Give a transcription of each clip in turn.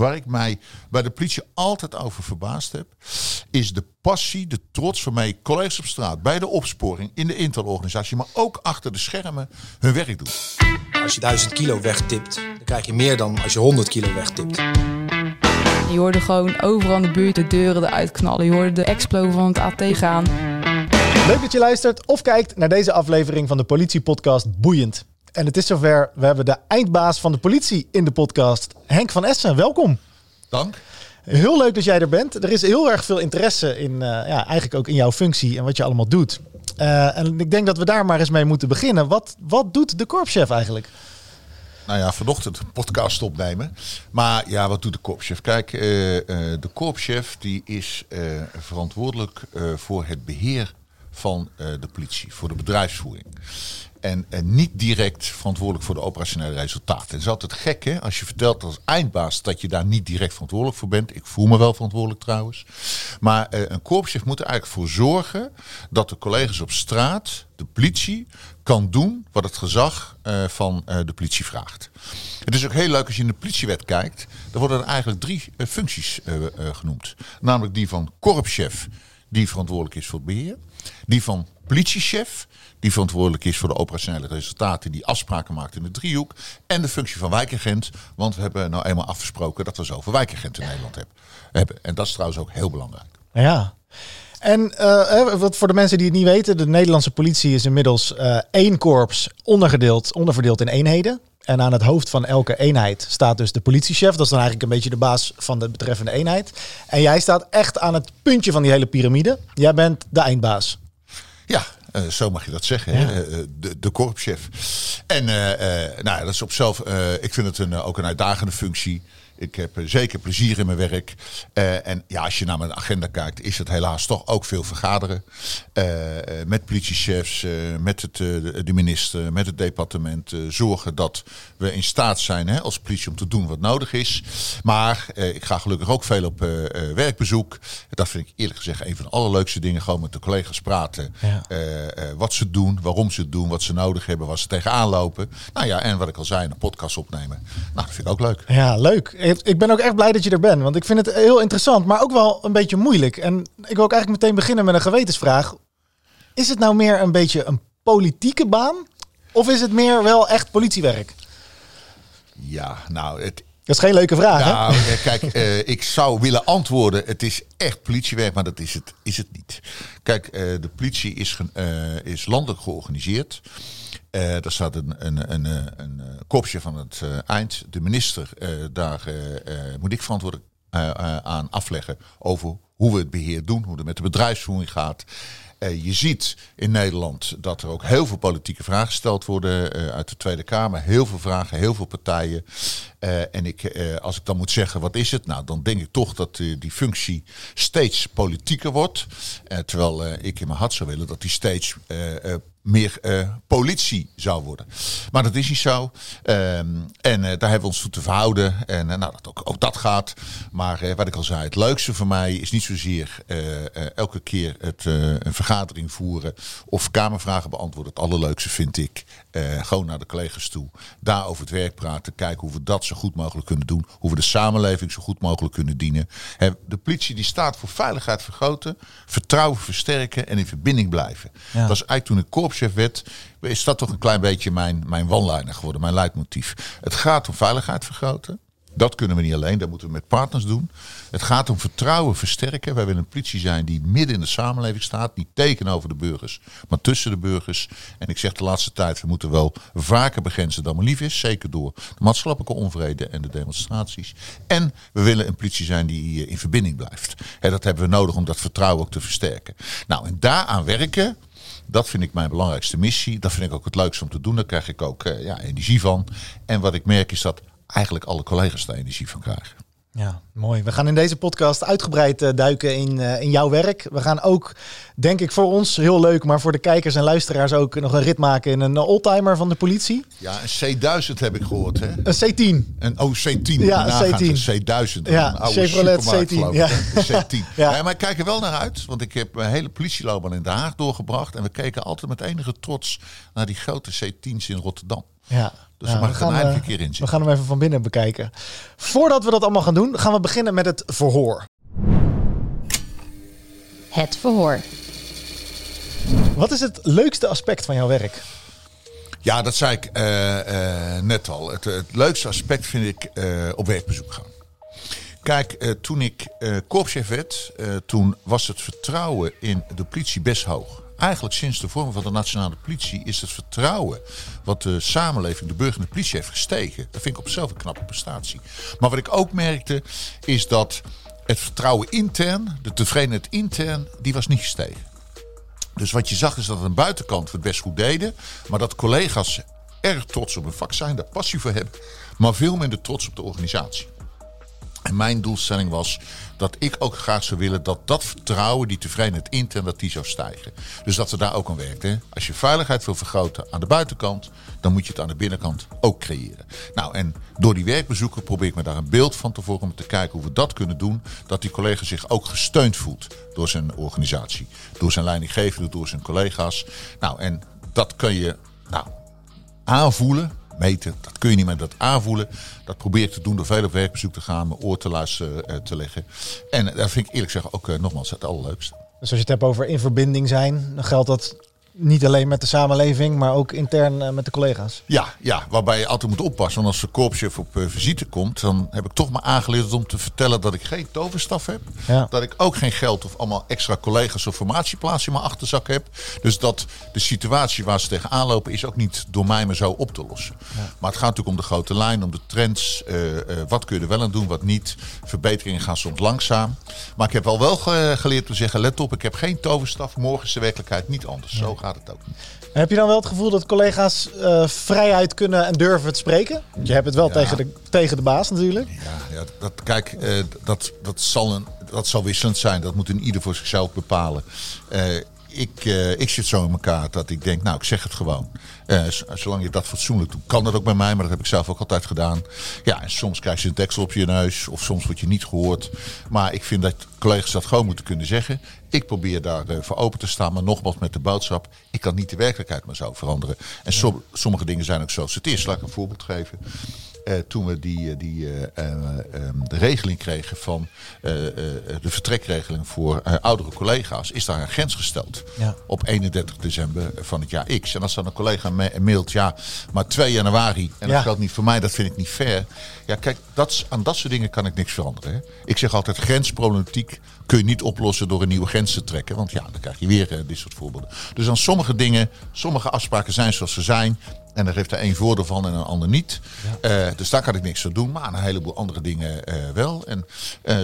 waar ik mij bij de politie altijd over verbaasd heb, is de passie, de trots waarmee collega's op straat, bij de opsporing, in de interorganisatie, maar ook achter de schermen hun werk doen. Als je 1000 kilo wegtipt, dan krijg je meer dan als je 100 kilo wegtipt. Je hoorde gewoon overal in de buurt de deuren eruit knallen. Je hoorde de explo van het AT gaan. Leuk dat je luistert of kijkt naar deze aflevering van de politiepodcast Boeiend. En het is zover, we hebben de eindbaas van de politie in de podcast, Henk van Essen. Welkom. Dank. Heel leuk dat jij er bent. Er is heel erg veel interesse in, uh, ja, eigenlijk ook in jouw functie en wat je allemaal doet. Uh, en ik denk dat we daar maar eens mee moeten beginnen. Wat, wat doet de korpschef eigenlijk? Nou ja, vanochtend een podcast opnemen. Maar ja, wat doet de korpschef? Kijk, uh, de korpschef die is verantwoordelijk voor het beheer van de politie, voor de bedrijfsvoering. En, en, niet direct verantwoordelijk voor de operationele resultaten. Het is altijd gek hè, als je vertelt als eindbaas dat je daar niet direct verantwoordelijk voor bent. Ik voel me wel verantwoordelijk trouwens. Maar uh, een korpschef moet er eigenlijk voor zorgen dat de collega's op straat, de politie, kan doen wat het gezag uh, van uh, de politie vraagt. Het is ook heel leuk als je in de politiewet kijkt. Er worden er eigenlijk drie functies genoemd. Namelijk die van korpschef, die verantwoordelijk is voor het beheer. Die van politiechef, die verantwoordelijk is voor de operationele resultaten, die afspraken maakt in de driehoek. En de functie van wijkagent, want we hebben nou eenmaal afgesproken dat we zoveel wijkagenten in Nederland hebben. En dat is trouwens ook heel belangrijk. Ja. En uh, wat voor de mensen die het niet weten, de Nederlandse politie is inmiddels uh, één korps ondergedeeld, onderverdeeld in eenheden. En aan het hoofd van elke eenheid staat dus de politiechef. Dat is dan eigenlijk een beetje de baas van de betreffende eenheid. En jij staat echt aan het puntje van die hele piramide. Jij bent de eindbaas. Ja, uh, zo mag je dat zeggen, ja. hè? de, de korpschef. En uh, nou, dat is op zelf, ik vind het een, ook een uitdagende functie. Ik heb zeker plezier in mijn werk. Uh, en ja, als je naar mijn agenda kijkt, is het helaas toch ook veel vergaderen. Uh, met politiechefs, uh, met het, de minister, met het departement. zorgen dat we in staat zijn hè, als politie om te doen wat nodig is. Maar ik ga gelukkig ook veel op werkbezoek. Dat vind ik eerlijk gezegd een van de allerleukste dingen. Gewoon met de collega's praten. Ja. wat ze doen, waarom ze het doen, wat ze nodig hebben, waar ze tegenaan lopen. Nou ja, en wat ik al zei, een podcast opnemen. Nou, dat vind ik ook leuk. Ja, leuk ik ben ook echt blij dat je er bent. Want ik vind het heel interessant, maar ook wel een beetje moeilijk. En ik wil ook eigenlijk meteen beginnen met een gewetensvraag. Is het nou meer een beetje een politieke baan? Of is het meer wel echt politiewerk? Ja, nou, het, dat is geen leuke vraag, nou, hè? Kijk, uh, ik zou willen antwoorden, het is echt politiewerk, maar dat is het, is het niet. Kijk, uh, de politie is, uh, is landelijk georganiseerd. Uh, er staat een, een, een, een, kopje van het eind. De minister, daar moet ik verantwoordelijk aan afleggen over hoe we het beheer doen, hoe het met de bedrijfsvoering gaat. Je ziet in Nederland dat er ook heel veel politieke vragen gesteld worden uit de Tweede Kamer. Heel veel vragen, heel veel partijen. En ik, als ik dan moet zeggen, wat is het? Nou, dan denk ik toch dat die functie steeds politieker wordt. terwijl ik in mijn hart zou willen dat die steeds meer uh, politie zou worden. Maar dat is niet zo. Um, en uh, daar hebben we ons toe te verhouden. En uh, nou, dat ook, ook dat gaat. Maar wat ik al zei, het leukste voor mij is niet zozeer elke keer het, een vergadering voeren of kamervragen beantwoorden. Het allerleukste vind ik gewoon naar de collega's toe. Daar over het werk praten. Kijken hoe we dat zo goed mogelijk kunnen doen. Hoe we de samenleving zo goed mogelijk kunnen dienen. de politie die staat voor veiligheid vergroten, vertrouwen versterken en in verbinding blijven. Ja. Dat is eigenlijk toen ik werd, is dat toch een klein beetje mijn, mijn one-liner geworden, mijn leidmotief. Het gaat om veiligheid vergroten. Dat kunnen we niet alleen, dat moeten we met partners doen. Het gaat om vertrouwen versterken. Wij willen een politie zijn die midden in de samenleving staat. Niet tegenover de burgers, maar tussen de burgers. En ik zeg de laatste tijd, we moeten wel vaker begrenzen dan maar lief is. Zeker door de maatschappelijke onvrede en de demonstraties. En we willen een politie zijn die in verbinding blijft. Dat hebben we nodig om dat vertrouwen ook te versterken. Nou, en daaraan werken, dat vind ik mijn belangrijkste missie. Dat vind ik ook het leukste om te doen. Daar krijg ik ook uh, ja, energie van. En wat ik merk is dat eigenlijk alle collega's daar energie van krijgen. Ja, mooi. We gaan in deze podcast uitgebreid uh, duiken in, uh, in jouw werk. We gaan ook, denk ik voor ons heel leuk, maar voor de kijkers en luisteraars ook nog een rit maken in een oldtimer van de politie. Ja, een C1000 heb ik gehoord, hè? Een C10. Een oh, C10. Ja, een C10. Een C1000. Ja, een Chevrolet C10. Ja. C10. ja. ja. maar ik kijk er wel naar uit, want ik heb mijn hele politieloopbaan in Den Haag doorgebracht. En we keken altijd met enige trots naar die grote C10's in Rotterdam. Ja. Dus dan mag ik er gaan, eindelijk eh, een keer in We gaan hem even van binnen bekijken. Voordat we dat allemaal gaan doen, gaan we beginnen met het verhoor. Het verhoor. Wat is het leukste aspect van jouw werk? Ja, dat zei ik eh, eh, net al. Het, het leukste aspect vind ik eh, op werkbezoek gaan. Kijk, eh, toen ik eh korpschef werd, eh, toen was het vertrouwen in de politie best hoog. Eigenlijk sinds de vorm van de nationale politie is het vertrouwen wat de samenleving, de burger en de politie heeft gestegen. Dat vind ik op zichzelf een knappe prestatie. Maar wat ik ook merkte, is dat het vertrouwen intern, de tevredenheid intern, die was niet gestegen. Dus wat je zag is dat aan de buitenkant we het best goed deden. Maar dat collega's erg trots op hun vak zijn, daar passie voor hebben. Maar veel minder trots op de organisatie. En mijn doelstelling was dat ik ook graag zou willen dat dat vertrouwen, die tevredenheid intern, dat die zou stijgen. Dus dat we daar ook aan werken. Als je veiligheid wil vergroten aan de buitenkant, dan moet je het aan de binnenkant ook creëren. Nou, en door die werkbezoeken probeer ik me daar een beeld van te vormen. Om te kijken hoe we dat kunnen doen. Dat die collega zich ook gesteund voelt door zijn organisatie. Door zijn leidinggevende, door zijn collega's. Nou, en dat kun je nou, aanvoelen. Meten, dat kun je niet met dat aanvoelen. Dat probeer ik te doen door veel op werkbezoek te gaan, mijn oor te luisteren eh, te leggen. En eh, dat vind ik eerlijk gezegd ook eh, nogmaals het allerleukste. Dus als je het hebt over in verbinding zijn, dan geldt dat niet alleen met de samenleving, maar ook intern eh, met de collega's. Ja, ja, waarbij je altijd moet oppassen. Want als de korpschef op eh, visite komt, dan heb ik toch maar aangeleerd om te vertellen dat ik geen toverstaf heb. Ja. Dat ik ook geen geld of allemaal extra collega's of formatieplaatsen in mijn achterzak heb. Dus dat de situatie waar ze tegenaan lopen is ook niet door mij maar zo op te lossen. Maar het gaat natuurlijk om de grote lijn, om de trends. eh, wat kun je er wel aan doen, wat niet. Verbeteringen gaan soms langzaam. Maar ik heb al wel ge- geleerd te zeggen, let op, ik heb geen toverstaf. Morgen is de werkelijkheid niet anders. Zo gaat het ook. Heb je dan wel het gevoel dat collega's eh, vrijheid kunnen en durven te spreken? Je hebt het wel Ja. tegen, de, tegen de baas natuurlijk. Ja, ja dat, kijk, eh, dat, dat, zal een, dat zal wisselend zijn. Dat moet een ieder voor zichzelf bepalen. Eh, ik, ik zit zo in elkaar dat ik denk, nou, ik zeg het gewoon. Zolang je dat fatsoenlijk doet, kan dat ook bij mij, maar dat heb ik zelf ook altijd gedaan. Ja, en soms krijg je een deksel op je neus, of soms word je niet gehoord. Maar ik vind dat collega's dat gewoon moeten kunnen zeggen. Ik probeer daar eh, voor open te staan, maar nogmaals met de boodschap: ik kan niet de werkelijkheid maar zo veranderen. En som- sommige dingen zijn ook zoals het is. Laat ik een voorbeeld geven. Eh, toen we die, eh, die, eh, eh, ehm, de regeling kregen van de vertrekregeling voor oudere collega's, is daar een grens gesteld. Ja. Op 31 december van het jaar X. En als dan een collega me mailt, ja, maar 2 januari, en Ja. dat geldt niet voor mij, dat vind ik niet fair. Ja, kijk, dat, aan dat soort dingen kan ik niks veranderen. Hè. Ik zeg altijd, grensproblematiek kun je niet oplossen door een nieuwe grens te trekken. Want ja, dan krijg je weer eh, dit soort voorbeelden. Dus aan sommige dingen, sommige afspraken zijn zoals ze zijn. En daar heeft er één voordeel van en een ander niet. Eh, dus daar kan ik niks aan doen. Maar aan een heleboel andere dingen eh, wel. En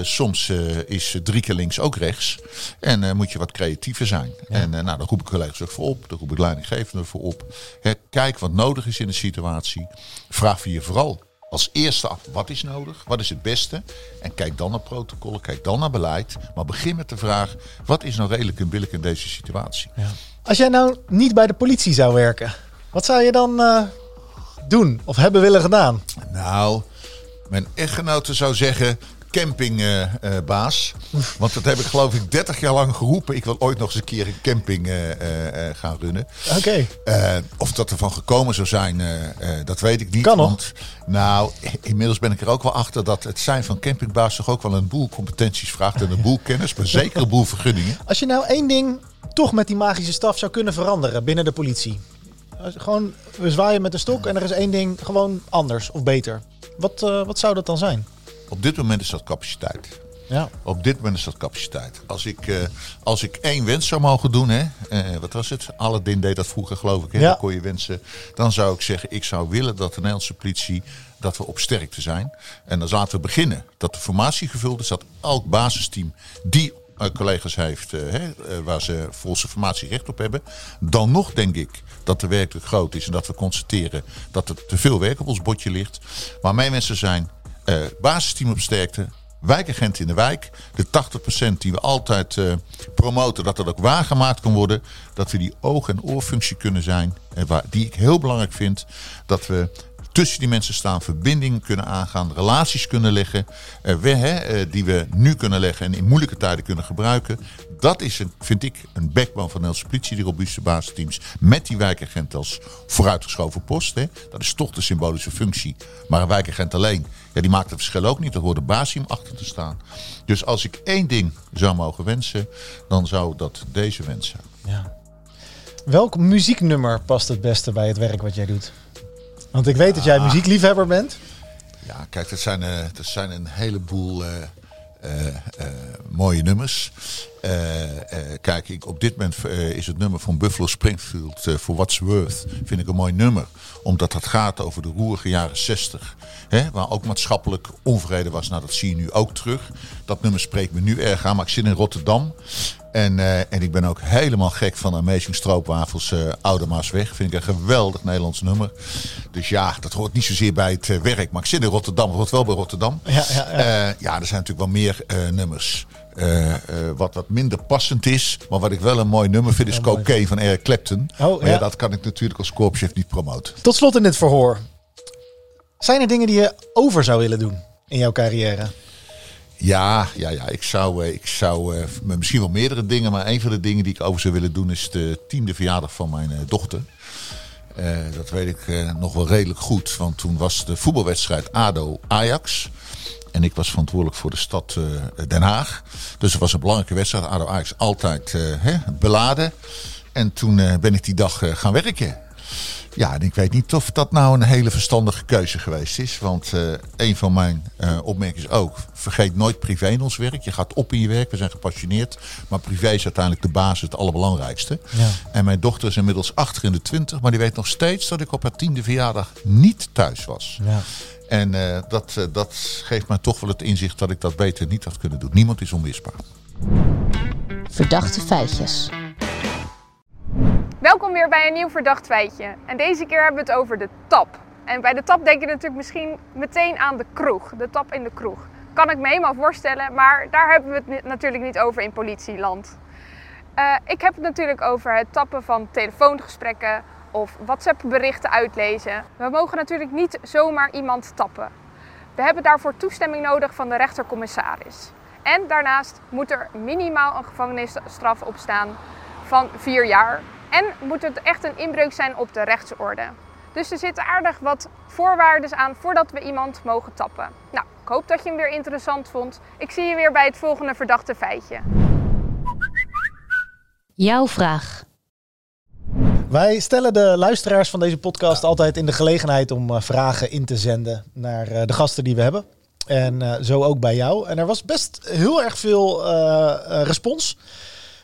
soms is drie keer links ook rechts. En moet je wat creatiever zijn. En nou, daar roep ik collega's ook voor op. Daar roep ik leidinggevenden voor op. Hè, kijk wat nodig is in de situatie. Vraag je vooral als eerste af, wat is nodig? Wat is het beste? En kijk dan naar protocollen, kijk dan naar beleid. Maar begin met de vraag, wat is nou redelijk en billig in deze situatie? Als jij nou niet bij de politie zou werken, wat zou je dan eh, doen of hebben willen gedaan? Nou, mijn echtgenote zou zeggen campingbaas. Want dat heb ik geloof ik 30 jaar lang geroepen. Ik wil ooit nog eens een keer een camping eh, eh, eh, gaan runnen. Oké. Eh, of dat er van gekomen zou zijn, eh, eh, dat weet ik niet. Kan nog. Want, nou, inmiddels ben ik er ook wel achter dat het zijn van campingbaas toch ook wel een boel competenties vraagt en een boel kennis, maar zeker een boel vergunningen. Als je nou één ding toch met die magische staf zou kunnen veranderen binnen de politie. Gewoon, we zwaaien met een stok en er is één ding gewoon anders of beter. Wat, eh, wat zou dat dan zijn? Op dit moment is dat capaciteit. Ja. Op dit moment is dat capaciteit. Als ik, eh, als ik één wens zou mogen doen, hè, eh, wat was het? Aladdin deed dat vroeger, geloof ik. Hè? Ja. Dan kon je wensen. Dan zou ik zeggen, ik zou willen dat de Nederlandse politie dat we op sterkte zijn. En dan laten we beginnen. Dat de formatie gevuld is, dat elk basisteam die eh, collega's heeft hè, eh, waar ze volse formatie recht op hebben. Dan nog denk ik dat de werkelijk groot is en dat we constateren dat er te veel werk op ons bordje ligt. Maar mijn mensen zijn eh, basisteam op sterkte, wijkagent in de wijk. De 80% die we altijd eh, promoten, dat dat ook waargemaakt kan worden. Dat we die oog- en oorfunctie kunnen zijn. En waar, die ik heel belangrijk vind. Dat we tussen die mensen staan, verbindingen kunnen aangaan, relaties kunnen leggen, eh, hè, eh, die we nu kunnen leggen en in moeilijke tijden kunnen gebruiken. Dat is, een, vind ik, een backbone van de Nederlandse politie, die robuuste basisteams met die wijkagent als vooruitgeschoven post. Hè. Dat is toch de symbolische functie. Maar een wijkagent alleen, ja, die maakt het verschil ook niet. Er hoort een basium achter te staan. Dus als ik één ding zou mogen wensen, dan zou dat deze wens zijn. Ja. Welk muzieknummer past het beste bij het werk wat jij doet? Want ik weet dat jij muziekliefhebber bent. Ja, kijk, dat zijn, eh dat zijn een heleboel eh, eh, mooie nummers. Kijk, ik, op dit moment is het nummer van Buffalo Springfield voor What's Worth vind ik een mooi nummer. Omdat het gaat over de roerige jaren 60. Hè, waar ook maatschappelijk onvrede was. Nou, dat zie je nu ook terug. Dat nummer spreekt me nu erg aan. Maar ik zit in Rotterdam. En, eh, en ik ben ook helemaal gek van Amazing Stroopwafels uh, Oude Maasweg. Vind ik een geweldig Nederlands nummer. Dus ja, dat hoort niet zozeer bij het eh, werk. Maar ik zit in Rotterdam. Het hoort wel bij Rotterdam. Ja, ja, ja. Ja er zijn natuurlijk wel meer nummers. Wat wat minder passend is. Maar wat ik wel een mooi nummer vind is Ja. Cocaine van Eric Clapton. Oh, maar ja. ja. dat kan ik natuurlijk als korpschef niet promoten. Tot slot in dit verhoor. Zijn er dingen die je over zou willen doen in jouw carrière? Ja, ja, ja. Ik zou, eh, ik zou eh, misschien wel meerdere dingen, maar een van de dingen die ik over zou willen doen is de tiende verjaardag van mijn eh, dochter. Dat weet ik nog wel redelijk goed, want toen was de voetbalwedstrijd ADO-Ajax. En ik was verantwoordelijk voor de stad Den Haag. Dus het was een belangrijke wedstrijd. ADO-Ajax altijd hè, beladen. En toen ben ik die dag gaan werken. Ja, en ik weet niet of dat nou een hele verstandige keuze geweest is. Want eh, een van mijn eh, opmerkingen is ook: vergeet nooit privé in ons werk. Je gaat op in je werk, we zijn gepassioneerd. Maar privé is uiteindelijk de basis, het allerbelangrijkste. Ja. En mijn dochter is inmiddels achter in de twintig, maar die weet nog steeds dat ik op haar tiende verjaardag niet thuis was. Ja. En eh, dat, eh, dat geeft mij toch wel het inzicht dat ik dat beter niet had kunnen doen. Niemand is onmisbaar. Verdachte feitjes. Welkom weer bij een nieuw verdacht feitje. En deze keer hebben we het over de tap. En bij de tap denk je natuurlijk misschien meteen aan de kroeg. De tap in de kroeg. Kan ik me helemaal voorstellen, maar daar hebben we het natuurlijk niet over in politieland. Eh, ik heb het natuurlijk over het tappen van telefoongesprekken of WhatsApp-berichten uitlezen. We mogen natuurlijk niet zomaar iemand tappen. We hebben daarvoor toestemming nodig van de rechtercommissaris. En daarnaast moet er minimaal een gevangenisstraf op staan van vier jaar. En moet het echt een inbreuk zijn op de rechtsorde. Dus er zitten aardig wat voorwaarden aan voordat we iemand mogen tappen. Nou, ik hoop dat je hem weer interessant vond. Ik zie je weer bij het volgende verdachte feitje. Jouw vraag. Wij stellen de luisteraars van deze podcast altijd in de gelegenheid om eh, vragen in te zenden naar eh, de gasten die we hebben. En eh, zo ook bij jou. En er was best heel erg veel respons.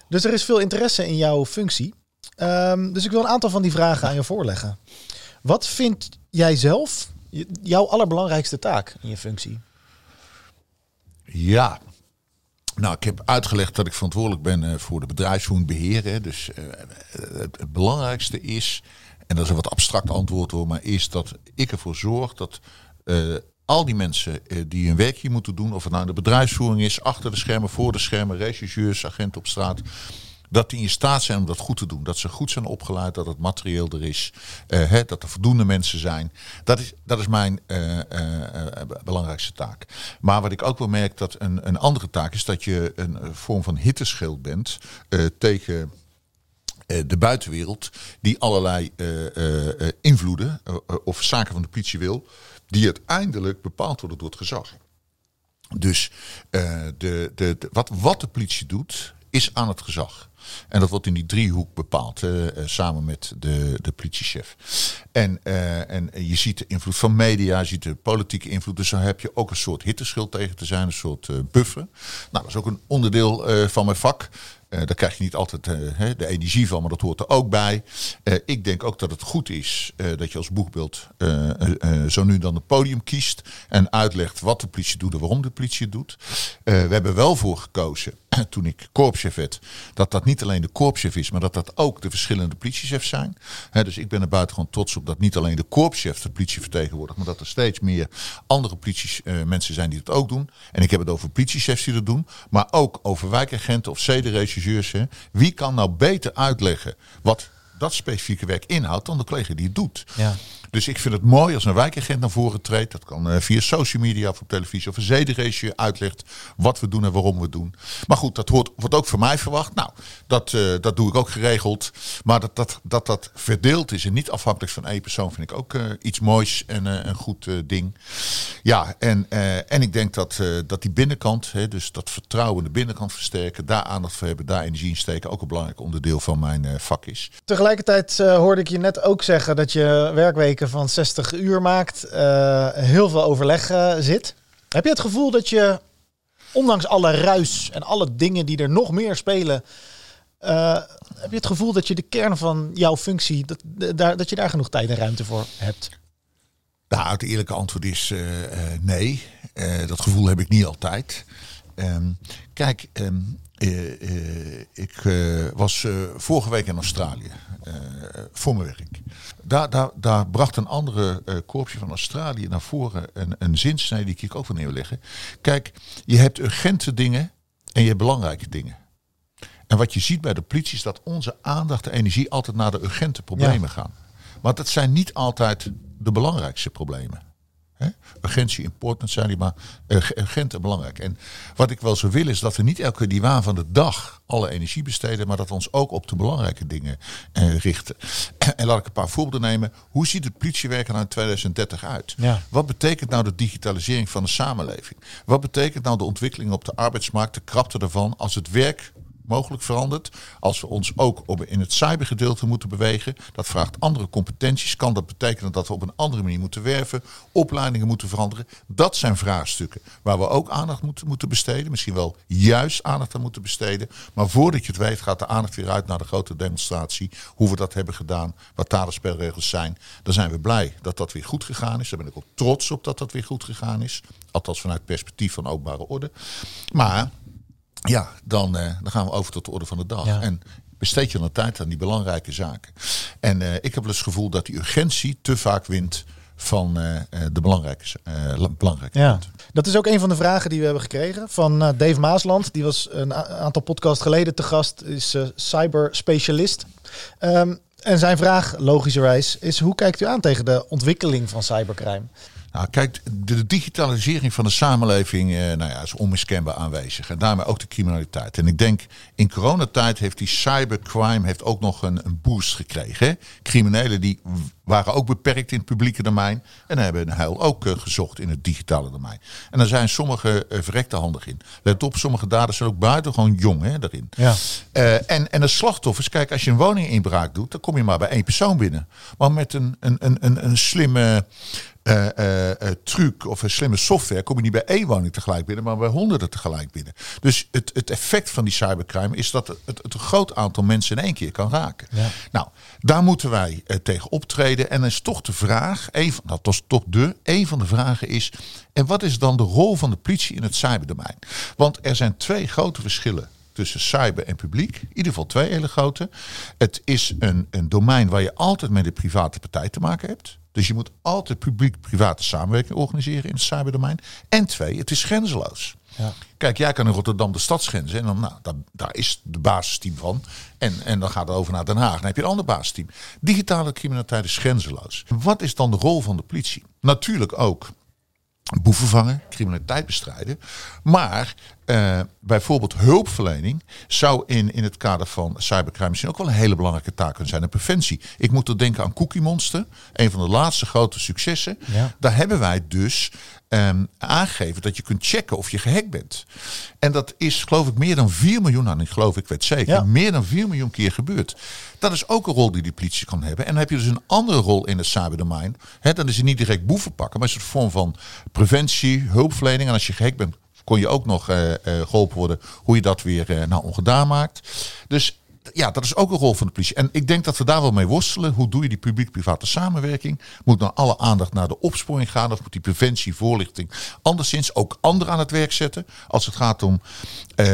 Dus er is veel interesse in jouw functie. Ehm, dus ik wil een aantal van die vragen aan je voorleggen. Wat vind jij zelf jouw allerbelangrijkste taak in je functie? Ja. Nou, ik heb uitgelegd dat ik verantwoordelijk ben eh, voor de bedrijfsvoering beheren. Dus eh, het, belangrijkste is, en dat is een wat abstract antwoord hoor, maar is dat ik ervoor zorg dat eh, al die mensen die hun werk hier moeten doen, of het nou de bedrijfsvoering is, achter de schermen, voor de schermen, regisseurs, agenten op straat, dat die in staat zijn om dat goed te doen. Dat ze goed zijn opgeleid, dat het materieel er is, eh, hè, dat er voldoende mensen zijn. Dat is, dat is mijn eh, eh, belangrijkste taak. Maar wat ik ook wel merk dat een, een andere taak is dat je een vorm van hitteschild bent tegen de buitenwereld die allerlei invloeden of zaken van de politie wil, die uiteindelijk bepaald worden door het gezag. Dus de, de- wat, wat de politie doet, is aan het gezag. En dat wordt in die driehoek bepaald, eh, samen met de, de politiechef. En, eh, en je ziet de invloed van media, je ziet de politieke invloed. Dus daar heb je ook een soort hitteschild tegen te zijn, een soort eh, buffer. Nou, dat is ook een onderdeel van mijn vak. Eh, daar krijg je niet altijd eh, de energie van, maar dat hoort er ook bij. Eh, ik denk ook dat het goed is dat je als boegbeeld zo nu dan het podium kiest en uitlegt wat de politie doet en waarom de politie het doet. We hebben wel voor gekozen, toen ik korpschef werd, dat dat niet alleen de korpschef is, maar dat dat ook de verschillende politiechefs zijn. Dus ik ben er buitengewoon trots op dat niet alleen de korpschef de politie vertegenwoordigt, maar dat er steeds meer andere politiemensen zijn die dat ook doen. En ik heb het over politiechefs die dat doen, maar ook over wijkagenten of hè. Wie kan nou beter uitleggen wat dat specifieke werk inhoudt dan de collega die het doet? Ja. Dus ik vind het mooi als een wijkagent naar voren treedt. Dat kan eh, via social media of op televisie of een zedenrace uitlegt wat we doen en waarom we doen. Maar goed, dat hoort, wordt ook van mij verwacht. Nou, dat, eh, dat doe ik ook geregeld. Maar dat dat, dat dat verdeeld is en niet afhankelijk van één persoon vind ik ook eh, iets moois en een goed ding. Ja, en, en ik denk dat, dat die binnenkant, hè, dus dat vertrouwen in de binnenkant versterken, daar aandacht voor hebben, daar energie in steken, ook een belangrijk onderdeel van mijn vak is. Tegelijkertijd hoorde ik je net ook zeggen dat je werkweken van 60 uur maakt, eh, heel veel overleg eh, zit. Heb je het gevoel dat je, ondanks alle ruis en alle dingen die er nog meer spelen, eh, heb je het gevoel dat je de kern van jouw functie, dat, daar, dat je daar genoeg tijd en ruimte voor hebt? Nou, het eerlijke antwoord is nee. Dat gevoel heb ik niet altijd. Ehm, kijk, eh, ik eh, was eh, vorige week in Australië eh, voor mijn werk. Daar, daar, daar bracht een andere eh korpsje van Australië naar voren een, een zinsnede die ik ook wil neerleggen. Kijk, je hebt urgente dingen en je hebt belangrijke dingen. En wat je ziet bij de politie is dat onze aandacht en energie altijd naar de urgente problemen gaan. Want dat zijn niet altijd de belangrijkste problemen. Hè? Urgentie, important zijn die, maar uh, urgent en belangrijk. En wat ik wel zou willen is dat we niet elke keer die waan van de dag alle energie besteden, maar dat we ons ook op de belangrijke dingen eh, richten. En laat ik een paar voorbeelden nemen. Hoe ziet het politiewerk er nou in 2030 uit? Ja. Wat betekent nou de digitalisering van de samenleving? Wat betekent nou de ontwikkeling op de arbeidsmarkt, de krapte daarvan, als het werk mogelijk verandert. Als we ons ook op, in het cybergedeelte moeten bewegen. Dat vraagt andere competenties. Kan dat betekenen dat we op een andere manier moeten werven? Opleidingen moeten veranderen? Dat zijn vraagstukken waar we ook aandacht moeten, moeten besteden. Misschien wel juist aandacht aan moeten besteden. Maar voordat je het weet gaat de aandacht weer uit naar de grote demonstratie. Hoe we dat hebben gedaan. Wat daar de zijn. Dan zijn we blij dat dat weer goed gegaan is. Daar ben ik ook trots op dat dat weer goed gegaan is. Althans vanuit perspectief van openbare orde. Maar ja, dan, uh, dan gaan we over tot de orde van de dag. Ja. En besteed je dan tijd aan die belangrijke zaken. En uh, ik heb wel eens het gevoel dat die urgentie te vaak wint van uh, de belangrijke, belangrijke ja. Dat is ook een van de vragen die we hebben gekregen van Dave Maasland. Die was een aantal podcast geleden te gast, is cyberspecialist. Um, en zijn vraag, logischerwijs, is hoe kijkt u aan tegen de ontwikkeling van cybercrime? Nou, kijk, de digitalisering van de samenleving eh, nou ja, is onmiskenbaar aanwezig. En daarmee ook de criminaliteit. En ik denk, in coronatijd heeft die cybercrime heeft ook nog een, een boost gekregen. Hè? Criminelen die waren ook beperkt in het publieke domein. En hebben een heil ook uh, gezocht in het digitale domein. En daar zijn sommige uh, verrekte handig in. Let op, sommige daders zijn ook buitengewoon jong hè, daarin. Ja. Uh, en, en de slachtoffers, kijk, als je een woninginbraak doet, dan kom je maar bij één persoon binnen. Maar met een, een, een, een, een slimme uh, truc of een slimme software kom je niet bij één woning tegelijk binnen, maar bij honderden tegelijk binnen. Dus het, het effect van die cybercrime is dat het, het, een groot aantal mensen in één keer kan raken. Ja. Nou, daar moeten wij tegen optreden. En dan is toch de vraag, een van, dat was toch de, een van de vragen is, en wat is dan de rol van de politie in het cyberdomein? Want er zijn twee grote verschillen tussen cyber en publiek. In ieder geval twee hele grote. Het is een, een domein waar je altijd met de private partij te maken hebt. Dus je moet altijd publiek-private samenwerking organiseren in het cyberdomein. En twee, het is grenzeloos. Ja. Kijk, jij kan in Rotterdam de stadsgrenzen. En dan, nou, daar, daar is de basisteam van. En, en dan gaat het over naar Den Haag. Dan heb je een ander basisteam. Digitale criminaliteit is grenzeloos. Wat is dan de rol van de politie? Natuurlijk ook boeven vangen, criminaliteit bestrijden. Maar uh, bijvoorbeeld hulpverlening zou in, in het kader van cybercrime misschien ook wel een hele belangrijke taak kunnen zijn. En preventie. Ik moet er denken aan Cookie Monster, een van de laatste grote successen. Ja. Daar hebben wij dus um, aangegeven dat je kunt checken of je gehackt bent. En dat is geloof ik meer dan 4 miljoen, nou niet geloof ik, weet zeker, Ja. meer dan 4 miljoen keer gebeurd. Dat is ook een rol die die politie kan hebben. En dan heb je dus een andere rol in het cyberdomein. Dan is het niet direct boeven pakken, maar is het een vorm van preventie, hulpverlening. En als je gehackt bent, kon je ook nog uh, uh, geholpen worden hoe je dat weer uh, nou, ongedaan maakt. Dus ja, dat is ook een rol van de politie. En ik denk dat we daar wel mee worstelen. Hoe doe je die publiek-private samenwerking? Moet nou alle aandacht naar de opsporing gaan? Of moet die preventie, voorlichting anderszins ook anderen aan het werk zetten? Als het gaat om uh,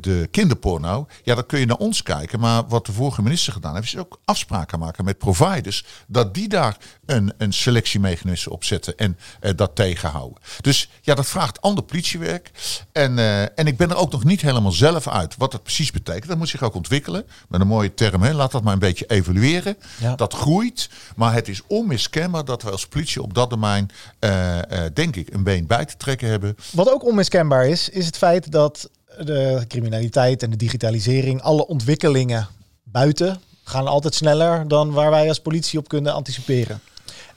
de kinderporno. Ja, dan kun je naar ons kijken. Maar wat de vorige minister gedaan heeft, is ook afspraken maken met providers. Dat die daar een, een selectiemechanisme op zetten en uh, dat tegenhouden. Dus ja, dat vraagt ander politiewerk. En, en ik ben er ook nog niet helemaal zelf uit wat dat precies betekent. Dat moet zich ook ontwikkelen. Met een mooie term, hè, laat dat maar een beetje evalueren. Ja. Dat groeit, maar het is onmiskenbaar dat we als politie op dat domein, eh, eh, denk ik, een been bij te trekken hebben. Wat ook onmiskenbaar is, is het feit dat de criminaliteit en de digitalisering, alle ontwikkelingen buiten, gaan altijd sneller dan waar wij als politie op kunnen anticiperen.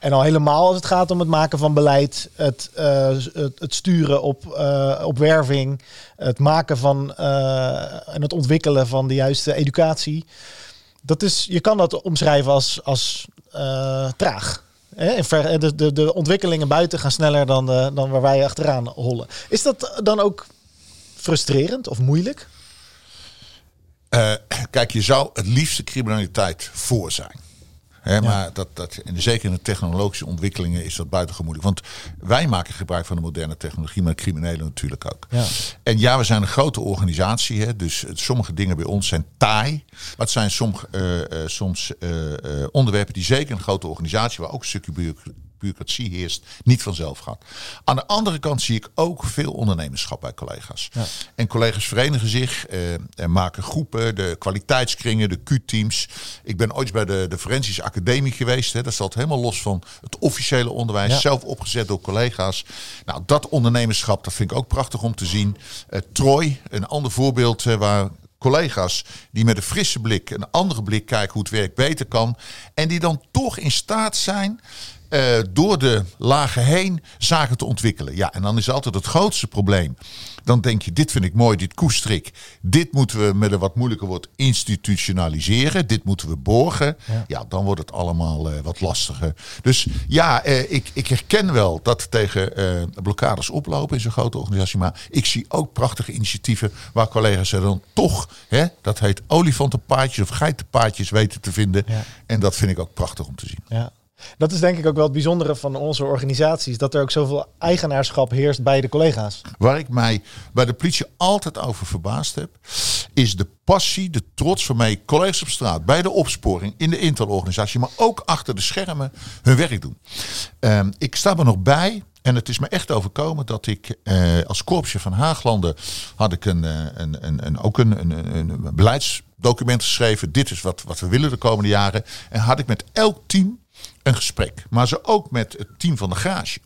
En al helemaal als het gaat om het maken van beleid, het, eh, het, sturen op, eh, op werving, het maken van eh, en het ontwikkelen van de juiste educatie. Dat is, je kan dat omschrijven als, als traag. De, de, de ontwikkelingen buiten gaan sneller dan, dan waar wij achteraan hollen. Is dat dan ook frustrerend of moeilijk? Kijk, je zou het liefste criminaliteit voor zijn. Hè, Maar dat, dat, en zeker in de technologische ontwikkelingen is dat buitengewoon moeilijk. Want wij maken gebruik van de moderne technologie, maar criminelen natuurlijk ook. Ja. En ja, we zijn een grote organisatie. Hè, dus sommige dingen bij ons zijn taai. Maar het zijn soms, eh, eh, soms eh, eh, onderwerpen die zeker een grote organisatie, waar ook een stukje bureaucratie heerst, niet vanzelf gaat. Aan de andere kant zie ik ook veel ondernemerschap bij collega's. En collega's verenigen zich eh, en maken groepen, de kwaliteitskringen, de Q-teams. Ik ben ooit bij de, de Forensische Academie geweest. Hè. Dat staat helemaal los van het officiële onderwijs, Ja. zelf opgezet door collega's. Nou, dat ondernemerschap, dat vind ik ook prachtig om te zien. Eh, Troy, een ander voorbeeld eh, waar collega's die met een frisse blik, een andere blik kijken hoe het werk beter kan. En die dan toch in staat zijn eh, door de lagen heen zaken te ontwikkelen. Ja, en dan is altijd het grootste probleem. Dan denk je, dit vind ik mooi, dit koester ik. Dit moeten we met een wat moeilijker woord institutionaliseren. Dit moeten we borgen. Ja, dan wordt het allemaal eh, wat lastiger. Dus ja, eh, ik, ik herken wel dat tegen blokkades oplopen in zo'n grote organisatie. Maar ik zie ook prachtige initiatieven waar collega's er dan toch, hè, dat heet olifantenpaadjes of geitenpaadjes weten te vinden. Ja. En dat vind ik ook prachtig om te zien. Ja. Dat is denk ik ook wel het bijzondere van onze organisaties. Dat er ook zoveel eigenaarschap heerst bij de collega's. Waar ik mij bij de politie altijd over verbaasd heb, is de passie, de trots waarmee collega's op straat, bij de opsporing, in de interorganisatie, maar ook achter de schermen hun werk doen. Ehm, ik sta er nog bij. En het is me echt overkomen dat ik eh, als korpsje van Haaglanden had ik een, eh, een, een, ook een, een, een beleidsdocument geschreven. Dit is wat, wat we willen de komende jaren. En had ik met elk team een gesprek. Maar zo ook met het team van de garage.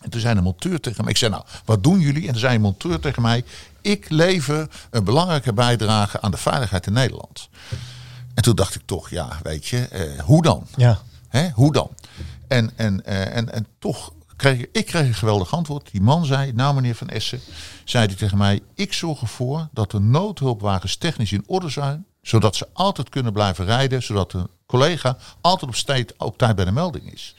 En toen zei een monteur tegen mij, ik zei nou, wat doen jullie? En toen zei een monteur tegen mij, ik lever een belangrijke bijdrage aan de veiligheid in Nederland. En toen dacht ik toch, ja, weet je, eh, hoe dan? Ja. Hè, hoe dan? En, en, eh, en, en toch kreeg ik, ik kreeg een geweldig antwoord. Die man zei, nou meneer Van Essen, zei hij tegen mij, ik zorg ervoor dat de noodhulpwagens technisch in orde zijn, zodat ze altijd kunnen blijven rijden, zodat de collega altijd op, tijd, op tijd bij de melding is.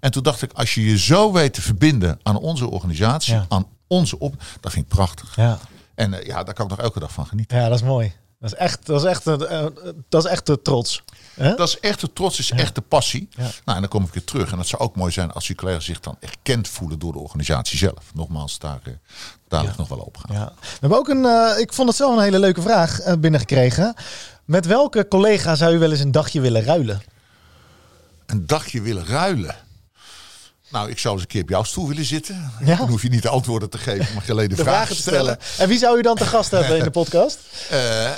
En toen dacht ik, als je je zo weet te verbinden aan onze organisatie, Ja. aan onze op, dat vind ik prachtig. Ja. En eh, ja, daar kan ik nog elke dag van genieten. ja, dat is mooi. Dat is echt, dat is echt, eh, dat is echt de trots. Dat is echt de trots, is echt de passie. Ja. Nou, en dan kom ik weer terug. En dat zou ook mooi zijn als die collega's zich dan erkend voelen door de organisatie zelf. Nogmaals, daar, eh, daar ligt nog wel op gaan. Ja. We hebben ook een, ik vond het zelf een hele leuke vraag binnengekregen. Met welke collega zou u wel eens een dagje willen ruilen? Een dagje willen ruilen. Nou, ik zou eens een keer op jouw stoel willen zitten. Ja. Dan hoef je niet de antwoorden te geven, maar alleen de, De vragen te stellen. En wie zou u dan te gast hebben in de podcast? Eh,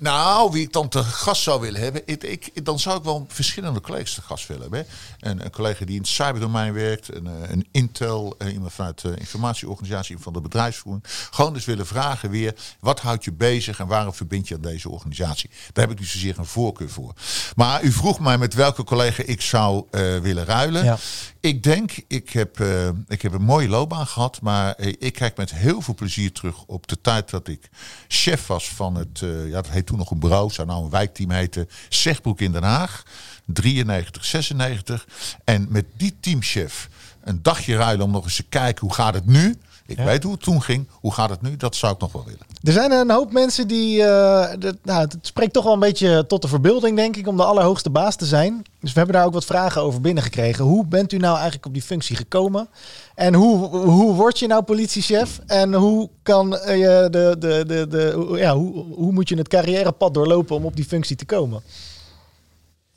nou, wie ik dan te gast zou willen hebben, ik, ik, dan zou ik wel verschillende collega's te gast willen hebben. Een, een collega die in het cyberdomein werkt, een, eh, een Intel, eh, iemand vanuit de informatieorganisatie van de bedrijfsvoering. Gewoon dus willen vragen weer, wat houdt je bezig en waarom verbind je aan deze organisatie? Daar heb ik niet zozeer een voorkeur voor. Maar u vroeg mij met welke collega ik zou eh, willen ruilen. Ja. Ik denk, ik heb, ik heb een mooie loopbaan gehad, maar ik kijk met heel veel plezier terug op de tijd dat ik chef was van het, ja, dat heet toen nog een bureau, zou nou een wijkteam heten, Zegbroek in Den Haag, 93, 96. En met die teamchef een dagje ruilen om nog eens te kijken hoe gaat het nu. Ik Ja. weet hoe het toen ging, hoe gaat het nu, dat zou ik nog wel willen. Er zijn een hoop mensen die. eh, de- nou, het spreekt toch wel een beetje tot de verbeelding, denk ik, om de allerhoogste baas te zijn. Dus we hebben daar ook wat vragen over binnengekregen. Hoe bent u nou eigenlijk op die functie gekomen? En hoe, hoe word je nou politiechef? En hoe kan eh, je de, de, de, de, ja, hoe, hoe moet je het carrièrepad doorlopen om op die functie te komen?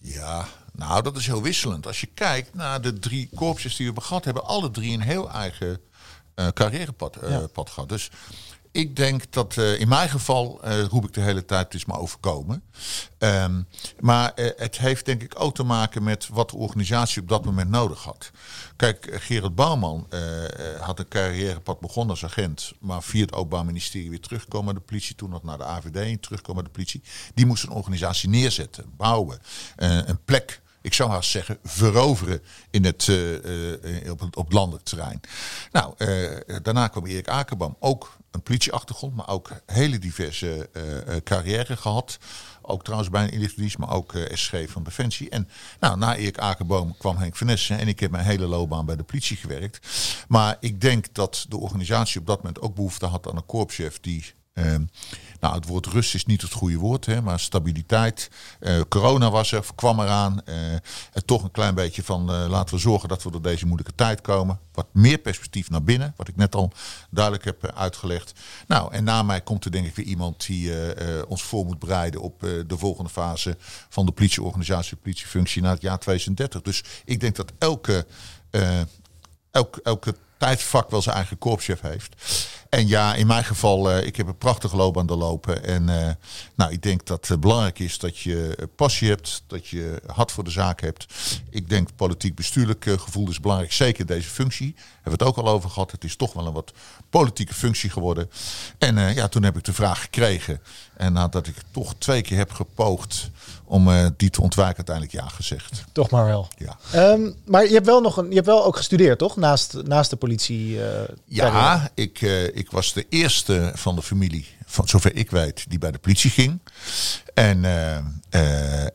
Ja, nou dat is heel wisselend. Als je kijkt naar de drie korpsjes die we gehad, hebben alle drie een heel eigen carrièrepad eh, Ja. pad gehad. Dus ik denk dat eh, in mijn geval eh, roep ik de hele tijd het is maar overkomen. Ehm, maar eh, het heeft denk ik ook te maken met wat de organisatie op dat moment nodig had. Kijk, eh, Gerard Bouwman eh, eh, had een carrièrepad begonnen als agent, maar via het Openbaar Ministerie weer terugkomen naar de politie, toen nog naar de AVD en terugkomen naar de politie. Die moest een organisatie neerzetten, bouwen, eh, een plek ik zou haast zeggen, veroveren in het, eh, eh, op, het, op landelijk terrein. Nou, eh, daarna kwam Erik Akerboom, ook een politieachtergrond, maar ook hele diverse carrière gehad. Ook trouwens bij een inlichtingendienst, maar ook SG van Defensie. En nou, na Erik Akerboom kwam Henk Vanessa en ik heb mijn hele loopbaan bij de politie gewerkt. Maar ik denk dat de organisatie op dat moment ook behoefte had aan een korpschef die eh, nou, het woord rust is niet het goede woord, hè, maar stabiliteit. Eh, corona was er, kwam eraan. en toch een klein beetje van eh, laten we zorgen dat we door deze moeilijke tijd komen. Wat meer perspectief naar binnen, wat ik net al duidelijk heb uitgelegd. Nou, en na mij komt er denk ik weer iemand die ons voor moet bereiden op de volgende fase van de politieorganisatie, politiefunctie naar het jaar 2030. Dus ik denk dat elke, elk, elke tijdvak wel zijn eigen korpschef heeft. En ja, in mijn geval, eh, ik heb een prachtige loopbaan doorlopen. En eh, nou, ik denk dat het belangrijk is dat je passie hebt, dat je hart voor de zaak hebt. Ik denk politiek bestuurlijk eh, gevoel is belangrijk, zeker deze functie. Hebben we het ook al over gehad. Het is toch wel een wat politieke functie geworden. En ja, toen heb ik de vraag gekregen. En nadat ik toch twee keer heb gepoogd om eh, die te ontwijken, uiteindelijk ja gezegd. Toch maar wel. Ja. Ehm, maar je hebt wel nog een, je hebt wel ook gestudeerd, toch? Naast, naast de politie. eh. Ja, ik, eh, ik was de eerste van de familie, van zover ik weet, die bij de politie ging. En,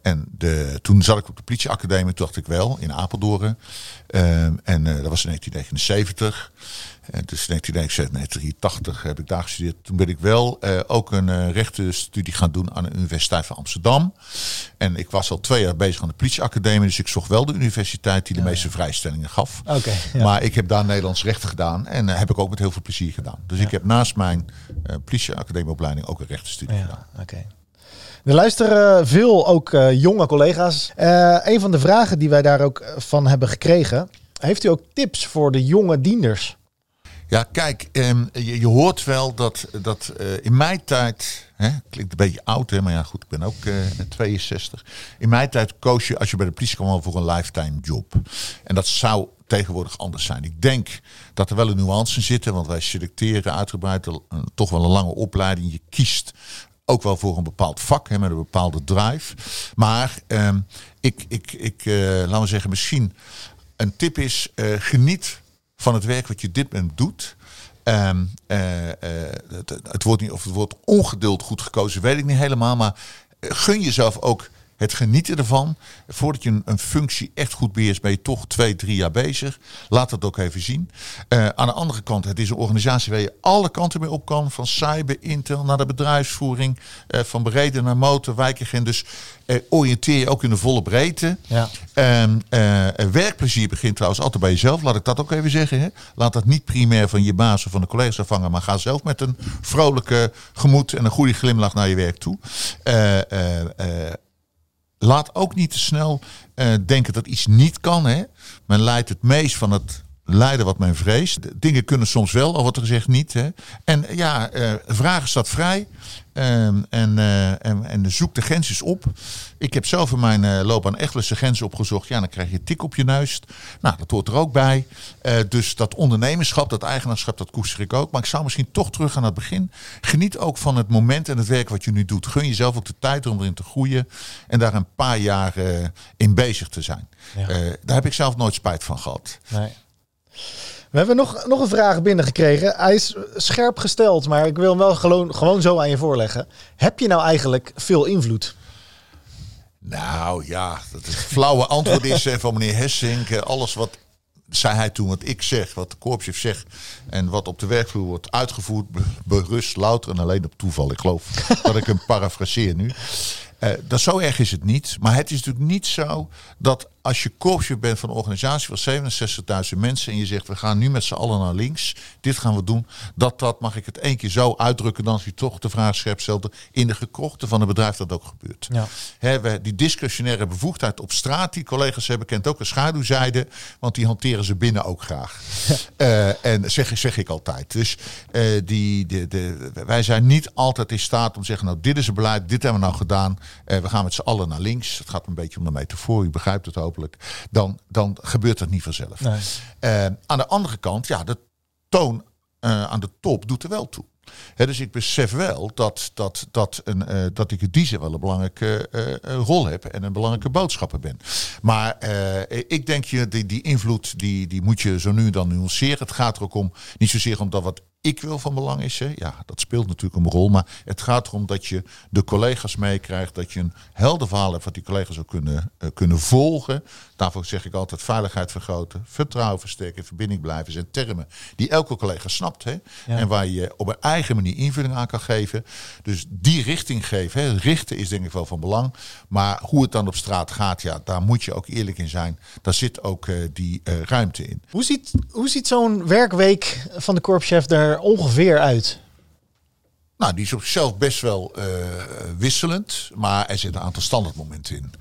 en de, toen zat ik op de politieacademie, toen dacht ik wel, in Apeldoorn. Eh, en dat was in 1979. En dus 1979, heb ik daar gestudeerd. Toen ben ik wel eh, ook een eh, rechtenstudie gaan doen aan de Universiteit van Amsterdam. En ik was al twee jaar bezig aan de politieacademie. Dus ik zocht wel de universiteit die de meeste vrijstellingen gaf. Ja. Maar ik heb daar Nederlands rechten gedaan. En eh, heb ik ook met heel veel plezier gedaan. Dus ik heb naast mijn eh politieacademieopleiding ook een rechtenstudie gedaan. Oké. Er luisteren veel ook eh, jonge collega's. Eh, een van de vragen die wij daar ook eh, van hebben gekregen. Heeft u ook tips voor de jonge dienders? Ja, kijk, ehm, je, hoort wel dat, dat eh, in mijn tijd, hè, klinkt een beetje oud, hè, maar ja goed, ik ben ook eh, 62. In mijn tijd koos je, als je bij de politie kwam, voor een lifetime job. En dat zou tegenwoordig anders zijn. Ik denk dat er wel een nuance in zit, hè, want wij selecteren uitgebreid een- toch wel een lange opleiding. Je kiest ook wel voor een bepaald vak, hè, met een bepaalde drive. Maar ehm, ik, ik, ik eh, laten we zeggen, misschien een tip is, eh, geniet van het werk wat je dit moment doet. Ehm, eh, eh, het, woord niet, of het woord ongeduld goed gekozen, weet ik niet helemaal. Maar gun jezelf ook het genieten ervan. Voordat je een, functie echt goed beheerst, ben je toch twee, drie jaar bezig. Laat dat ook even zien. Eh, aan de andere kant, het is een organisatie waar je alle kanten mee op kan. Van cyber, intel naar de bedrijfsvoering. eh, van bereden naar motor, wijkagent. Dus eh, oriënteer je ook in de volle breedte. Ja. Ehm, eh, werkplezier begint trouwens altijd bij jezelf. Laat ik dat ook even zeggen. Hè? Laat dat niet primair van je baas of van de collega's afhangen. Maar ga zelf met een vrolijke gemoed en een goede glimlach naar je werk toe. Laat ook niet te snel eh, denken dat iets niet kan. Hè? Men leidt het meest van het lijden wat men vreest. Dingen kunnen soms wel, al wordt er gezegd niet. Hè? En ja, eh, vragen staat vrij. Ehm, en, eh, en, en zoek de grensjes op. Ik heb zelf in mijn eh, loopbaan echt grenzen opgezocht. Ja, dan krijg je tik op je neus. Nou, dat hoort er ook bij. Eh, dus dat ondernemerschap, dat eigenaarschap, dat koester ik ook. Maar ik zou misschien toch terug aan het begin. Geniet ook van het moment en het werk wat je nu doet. Gun jezelf ook de tijd om erin te groeien. En daar een paar jaar eh, in bezig te zijn. Ja. Eh, daar heb ik zelf nooit spijt van gehad. Nee. We hebben nog, nog een vraag binnengekregen. Hij is scherp gesteld, maar ik wil hem wel gewoon, gewoon zo aan je voorleggen. Heb je nou eigenlijk veel invloed? Nou ja, dat het flauwe antwoord is eh, van meneer Hessink. eh, Alles wat zei hij toen, wat ik zeg, wat de korpschef zegt en wat op de werkvloer wordt uitgevoerd, be- berust louter en alleen op toeval. Ik geloof dat ik hem parafraseer nu. Eh, dat zo erg is het niet. Maar het is natuurlijk niet zo dat als je korpschef bent van een organisatie van 67.000 mensen en je zegt we gaan nu met z'n allen naar links, dit gaan we doen, dat dat mag ik het één keer zo uitdrukken dan als je toch de vraag scherp stelde in de gekrochten van het bedrijf dat ook gebeurt. Ja. We, die discretionaire bevoegdheid op straat, die collega's hebben, kent ook een schaduwzijde, want die hanteren ze binnen ook graag. Eh, en zeg, zeg ik altijd. Dus eh, die, de, de, wij zijn niet altijd in staat om te zeggen, nou dit is het beleid, dit hebben we nou gedaan, Eh, we gaan met z'n allen naar links. Het gaat een beetje om de metafoor, u begrijpt het Dan, dan gebeurt het niet vanzelf. Nee. Eh, aan de andere kant, ja, de toon eh, aan de top doet er wel toe. Dus ik besef wel dat, dat, dat, een, eh, dat ik in die zin wel een belangrijke rol heb en een belangrijke boodschapper ben. Maar ik denk je, die, die invloed die, die moet je zo nu en dan nuanceren. Het gaat er ook om, niet zozeer om dat wat ik wil van belang is. Hè. Ja, dat speelt natuurlijk een rol. Maar het gaat erom dat je de collega's meekrijgt. Dat je een helder verhaal hebt wat die collega's ook kunnen, eh, kunnen volgen. Daarvoor zeg ik altijd veiligheid vergroten. Vertrouwen versterken. Verbinding blijven. zijn termen die elke collega snapt. Hè. En waar je op een eigen manier invulling aan kan geven. Dus die richting geven. Hè. Richten is denk ik wel van belang. Maar hoe het dan op straat gaat. Ja, daar moet je ook eerlijk in zijn. Daar zit ook eh, die eh, ruimte in. Hoe ziet, hoe ziet zo'n werkweek van de korpschef er ongeveer uit? Nou, die is op zichzelf best wel eh, wisselend, maar er zitten een aantal standaardmomenten in.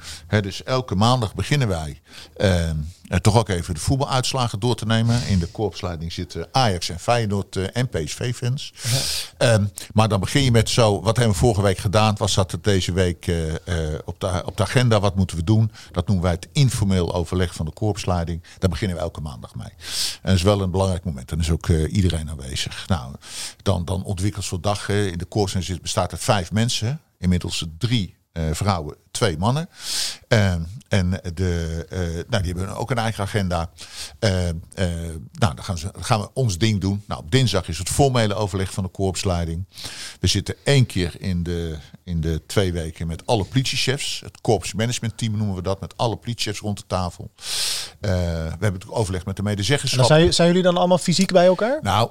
Dus elke maandag beginnen wij eh, eh, toch ook even de voetbaluitslagen door te nemen. In de korpsleiding zitten Ajax en Feyenoord eh, en PSV-fans. Ehm, maar dan begin je met zo, wat hebben we vorige week gedaan? Was dat het deze week eh, op, de, op de agenda? Wat moeten we doen? Dat noemen wij het informeel overleg van de korpsleiding. Daar beginnen we elke maandag mee. En dat is wel een belangrijk moment. En is ook iedereen aanwezig. Nou, dan, dan ontwikkelt zo'n dag. in de korpsleiding bestaat uit vijf mensen. Inmiddels drie vrouwen, twee mannen. Ehm, en de, eh, nou, die hebben ook een eigen agenda. Ehm, eh, nou, dan gaan, ze, dan gaan we ons ding doen. Nou, op dinsdag is het formele overleg van de korpsleiding. We zitten één keer in de, in de twee weken met alle politiechefs. Het korpsmanagementteam noemen we dat. Met alle politiechefs rond de tafel. Eh, we hebben natuurlijk overleg met de En medezeggenschap. zijn, zijn jullie dan allemaal fysiek bij elkaar? Nou,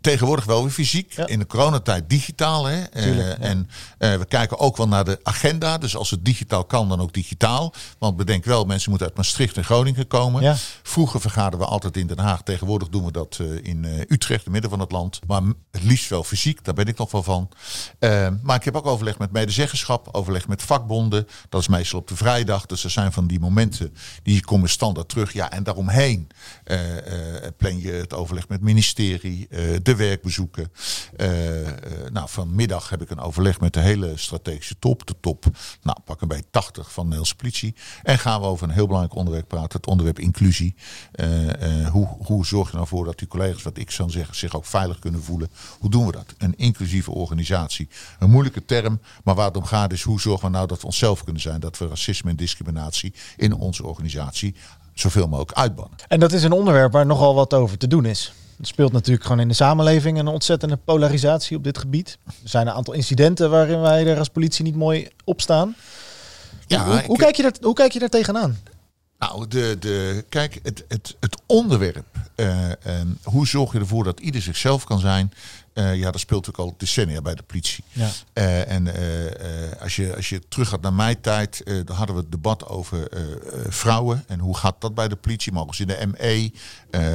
tegenwoordig wel weer fysiek. Ja. In de coronatijd digitaal. Hè. Tuurlijk, ja. En we kijken ook wel naar de agenda. Dus als het digitaal kan, dan ook digitaal. Want bedenk wel, mensen moeten uit Maastricht en Groningen komen. Ja. Vroeger vergaderden we altijd in Den Haag. Tegenwoordig doen we dat eh, in eh, Utrecht, het midden van het land. Maar het liefst wel fysiek, daar ben ik nog wel van. Eh, maar ik heb ook overleg met medezeggenschap, overleg met vakbonden. Dat is meestal op de vrijdag. Dus er zijn van die momenten die komen standaard terug. Ja, en daaromheen plan je het overleg met het ministerie, de werkbezoeken. Nou, vanmiddag heb ik een overleg met de hele strategische top. De top, nou, pak een bij 80 van de Nederlandse politie. En gaan we over een heel belangrijk onderwerp praten. Het onderwerp inclusie. Eh, eh, hoe, hoe zorg je nou voor dat die collega's, wat ik zou zeggen, zich ook veilig kunnen voelen? Hoe doen we dat? Een inclusieve organisatie. Een moeilijke term, maar waar het om gaat is hoe zorgen we nou dat we onszelf kunnen zijn. Dat we racisme en discriminatie in onze organisatie zoveel mogelijk uitbannen. En dat is een onderwerp waar nogal wat over te doen is. Het speelt natuurlijk gewoon in de samenleving een ontzettende polarisatie op dit gebied. Er zijn een aantal incidenten waarin wij er als politie niet mooi op staan. Ja, hoe, ik- kijk je daar, hoe kijk je daar tegenaan? Nou, de, de, kijk, het, het, het onderwerp. en hoe zorg je ervoor dat ieder zichzelf kan zijn? Eh, ja, dat speelt ook al decennia bij de politie. Ja. Eh, en eh, als, je, als je terug gaat naar mijn tijd, dan hadden we het debat over vrouwen. En hoe gaat dat bij de politie? Mogen ze in de ME?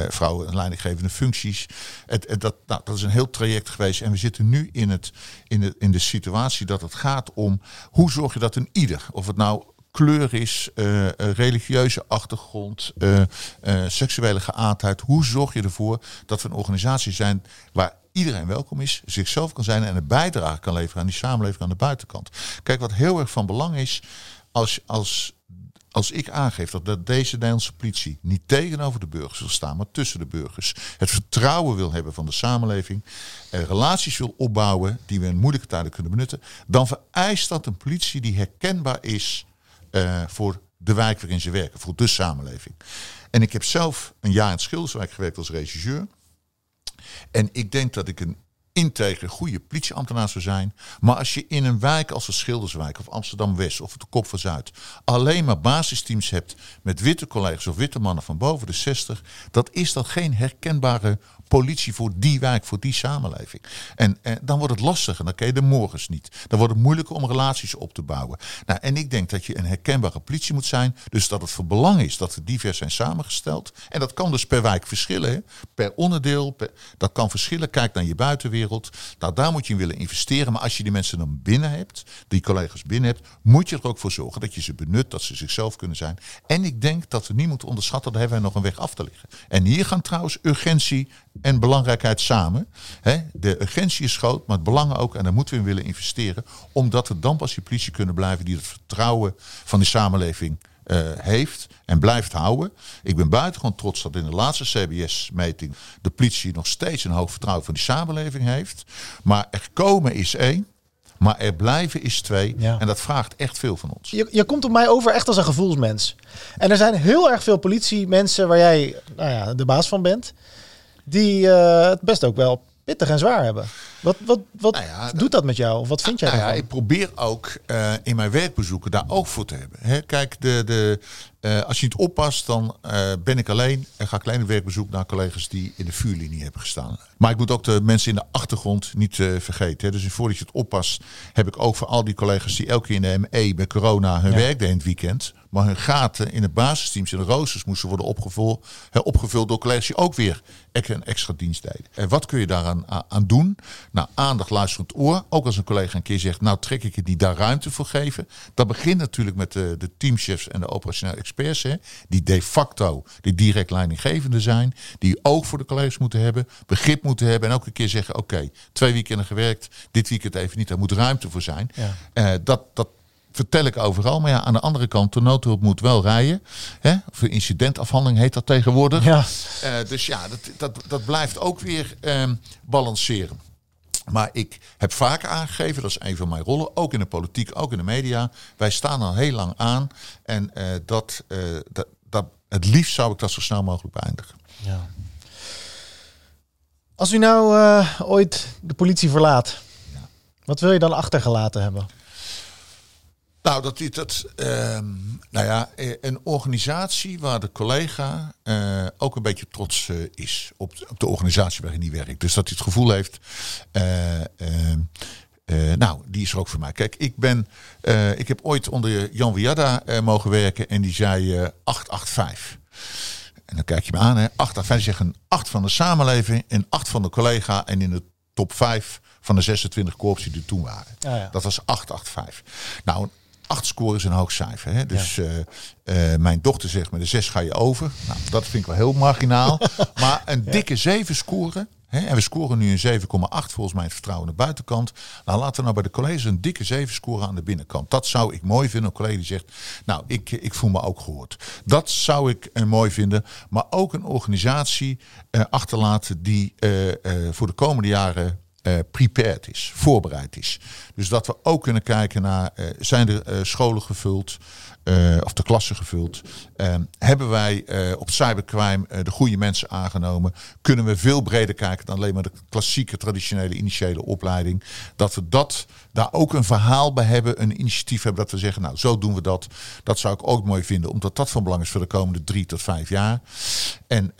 vrouwen in leidinggevende functies. Het, het- dat, nou, dat is een heel traject geweest. En we zitten nu in, het, in, de, in de situatie dat het gaat om hoe zorg je dat een ieder, of het nou kleur is, religieuze achtergrond, seksuele geaardheid. Hoe zorg je ervoor dat we een organisatie zijn waar iedereen welkom is, zichzelf kan zijn en een bijdrage kan leveren aan die samenleving aan de buitenkant. Kijk, wat heel erg van belang is, als, als, als ik aangeef dat, dat deze Nederlandse politie niet tegenover de burgers wil staan, maar tussen de burgers, het vertrouwen wil hebben van de samenleving, eh, relaties wil opbouwen die we in moeilijke tijden kunnen benutten, dan vereist dat een politie die herkenbaar is eh, voor de wijk waarin ze werken, voor de samenleving. En ik heb zelf een jaar in Schilderswijk gewerkt als regisseur. En ik denk dat ik een integere, goede politieambtenaar zou zijn. Maar als je in een wijk als de Schilderswijk of Amsterdam-West of de Kop van Zuid... alleen maar basisteams hebt met witte collega's of witte mannen van boven de 60... dat is dan geen herkenbare politie voor die wijk, voor die samenleving. En, en dan wordt het lastig en dan ken je de morgens niet. Dan wordt het moeilijker om relaties op te bouwen. Nou, en ik denk dat je een herkenbare politie moet zijn. Dus dat het van belang is dat we divers zijn samengesteld. En dat kan dus per wijk verschillen. Per onderdeel. Dat kan verschillen. Kijk naar je buitenwereld. Nou, daar moet je in willen investeren. Maar als je die mensen dan binnen hebt, die collega's binnen hebt, moet je er ook voor zorgen dat je ze benut, dat ze zichzelf kunnen zijn. En ik denk dat we niet moeten onderschatten, daar hebben wij nog een weg af te liggen. En hier gaan trouwens urgentie en belangrijkheid samen. Hè, de urgentie is groot, maar het belang ook. En daar moeten we in willen investeren. Omdat we dan pas die politie kunnen blijven die het vertrouwen van die samenleving eh, heeft en blijft houden. Ik ben buitengewoon trots dat in de laatste CBS-meting de politie nog steeds een hoog vertrouwen van die samenleving heeft. Maar er komen is één. Maar er blijven is twee. Ja. En dat vraagt echt veel van ons. Je, je komt op mij over echt als een gevoelsmens. En er zijn heel erg veel politiemensen waar jij nou ja, de baas van bent. Die eh, het best ook wel pittig en zwaar hebben. Wat, wat, wat Nou ja, doet dat met jou? Of wat vind jij Nou ja, ik probeer ook eh, in mijn werkbezoeken daar oog voor te hebben. Hè, kijk, de, de, eh, als je niet oppast, dan eh, ben ik alleen en ga ik alleen op werkbezoek naar collega's die in de vuurlinie hebben gestaan. Maar ik moet ook de mensen in de achtergrond niet vergeten. Hè. Dus voordat je het oppast, heb ik ook voor al die collega's die elke keer in de ME bij corona hun werk deden in het weekend. Maar hun gaten in de basisteams en de roosters moesten worden opgevuld, hè, opgevuld door collega's die ook weer een extra dienst deden. En wat kun je daaraan aan doen? Nou, aandacht, luisterend oor. Ook als een collega een keer zegt, nou trek ik het niet daar ruimte voor geven. Dat begint natuurlijk met de, de teamchefs en de operationele experts. Hè, die de facto die direct leidinggevende zijn. Die oog voor de collega's moeten hebben. Begrip moeten hebben. En ook een keer zeggen, oké, twee weekenden gewerkt. Dit weekend even niet. Daar moet ruimte voor zijn. Ja. Eh, dat, dat vertel ik overal. Maar ja, aan de andere kant, de noodhulp moet wel rijden. Hè? Of incidentafhandeling heet dat tegenwoordig. Ja. Eh, dus ja, dat, dat, dat blijft ook weer ehm, balanceren. Maar ik heb vaker aangegeven, dat is een van mijn rollen, ook in de politiek, ook in de media. Wij staan al heel lang aan. En eh, dat, eh, dat, dat, het liefst zou ik dat zo snel mogelijk beëindigen. Ja. Als u nou eh, ooit de politie verlaat, wat wil je dan achtergelaten hebben? Nou, dat dat. ehm, nou ja, eh, een organisatie waar de collega eh, ook een beetje trots eh, is op, op de organisatie waarin hij werkt. Dus dat hij het gevoel heeft. eh, ehm, eh, nou, die is er ook voor mij. Kijk, ik ben. ik heb ooit onder Jan Wiada mogen werken en die zei eh 885. En dan kijk je me aan, hè. 885 zegt een 8 van de samenleving, een 8 van de collega en in de top 5 van de 26 korps die er toen waren. Ja, ja. Dat was 885. Nou, een 8 score is een hoog cijfer. Hè? Dus eh, eh, mijn dochter zegt met een 6 ga je over. Nou, dat vind ik wel heel marginaal. maar een dikke 7 scoren. Hè? En we scoren nu een 7,8 volgens mij het vertrouwen aan de buitenkant. Nou, laten we nou bij de colleges een dikke 7 scoren aan de binnenkant. Dat zou ik mooi vinden. Een collega die zegt, nou, ik, ik voel me ook gehoord. Dat zou ik eh, mooi vinden. Maar ook een organisatie achterlaten die voor de komende jaren eh, prepared is, voorbereid is. Dus dat we ook kunnen kijken naar, eh, zijn er eh, scholen gevuld, of de klassen gevuld? Eh, hebben wij op cybercrime de goede mensen aangenomen? Kunnen we veel breder kijken dan alleen maar de klassieke, traditionele, initiële opleiding? Dat we dat, daar ook een verhaal bij hebben, een initiatief hebben, dat we zeggen, nou, zo doen we dat. Dat zou ik ook mooi vinden, omdat dat van belang is voor de komende drie tot vijf jaar. En,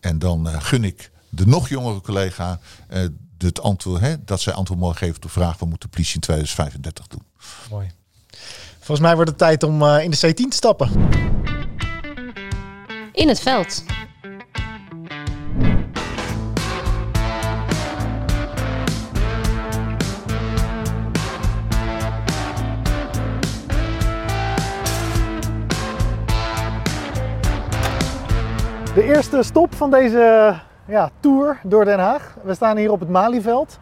en dan gun ik de nog jongere collega eh, het antwoord, hè, dat zij antwoord mogen geven op de vraag: wat moet de politie in 2035 doen? Mooi. Volgens mij wordt het tijd om eh, in de C10 te stappen. In het veld. De eerste stop van deze ja, tour door Den Haag. We staan hier op het Malieveld.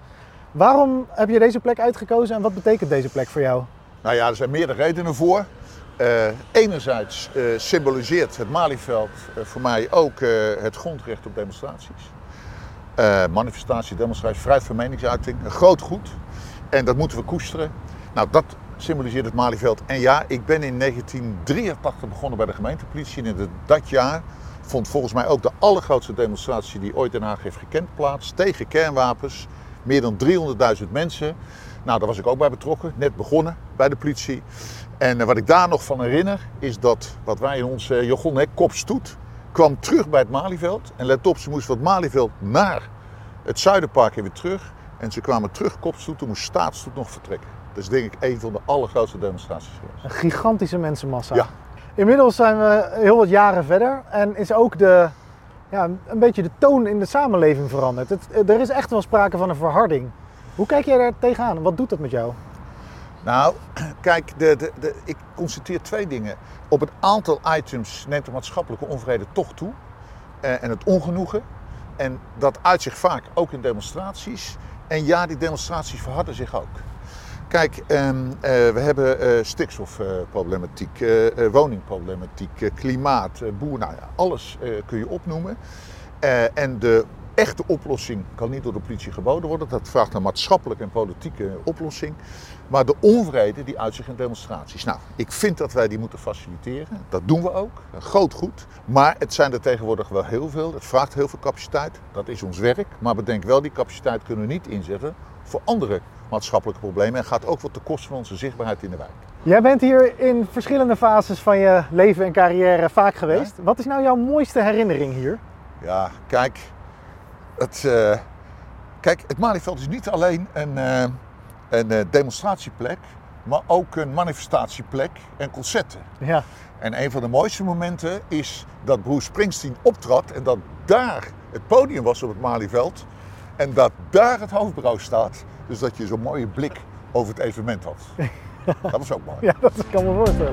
Waarom heb je deze plek uitgekozen en wat betekent deze plek voor jou? Nou ja, er zijn meerdere redenen voor. Eh, enerzijds eh, symboliseert het Malieveld eh, voor mij ook het grondrecht op demonstraties. Manifestatie, demonstratie, vrijheid van meningsuiting, een groot goed. En dat moeten we koesteren. Nou, dat symboliseert het Malieveld. En ja, ik ben in 1983 begonnen bij de gemeentepolitie. En in dat jaar vond volgens mij ook de allergrootste demonstratie die ooit Den Haag heeft gekend plaats. Tegen kernwapens. Meer dan 300.000 mensen. Nou, daar was ik ook bij betrokken. Net begonnen bij de politie. En eh, wat ik daar nog van herinner is dat wat wij in onze jargon hè, kopstoet. kwam terug bij het Malieveld. En let op, ze moest van het Malieveld naar het Zuiderpark en weer terug. En ze kwamen terug kopstoet, toen moest staatsstoet nog vertrekken. Dat is denk ik een van de allergrootste demonstraties geweest. Een gigantische mensenmassa. Ja. Inmiddels zijn we heel wat jaren verder en is ook de, ja, een beetje de toon in de samenleving veranderd. Het, er is echt wel sprake van een verharding. Hoe kijk jij daar tegenaan? Wat doet dat met jou? Nou, kijk, de, de, ik constateer twee dingen. Op het aantal items neemt de maatschappelijke onvrede toch toe. Eh, en het ongenoegen. En dat uit zich vaak ook in demonstraties. En ja, die demonstraties verharden zich ook. Kijk, ehm, eh, we hebben eh, stikstofproblematiek, eh, woningproblematiek, klimaat, boer, nou ja, alles kun je opnoemen. En de echte oplossing kan niet door de politie geboden worden. Dat vraagt een maatschappelijke en politieke oplossing. Maar de onvrede die uit zich in demonstraties. Nou, ik vind dat wij die moeten faciliteren. Dat doen we ook. Groot goed. Maar het zijn er tegenwoordig wel heel veel. Het vraagt heel veel capaciteit. Dat is ons werk. Maar bedenk wel, die capaciteit kunnen we niet inzetten voor andere maatschappelijke problemen. En gaat ook wat ten koste van onze zichtbaarheid in de wijk. Jij bent hier in verschillende fases van je leven en carrière vaak geweest. Wat is nou jouw mooiste herinnering hier? Ja, kijk. Het, eh, kijk, het Malieveld is niet alleen een, eh, een eh, demonstratieplek, maar ook een manifestatieplek en concerten. Ja, En een van de mooiste momenten is dat Bruce Springsteen optrad en dat daar het podium was op het Malieveld. En dat daar het hoofdbureau staat. Dus dat je zo'n mooie blik over het evenement had. Dat was ook mooi. ja dat kan me voorstellen.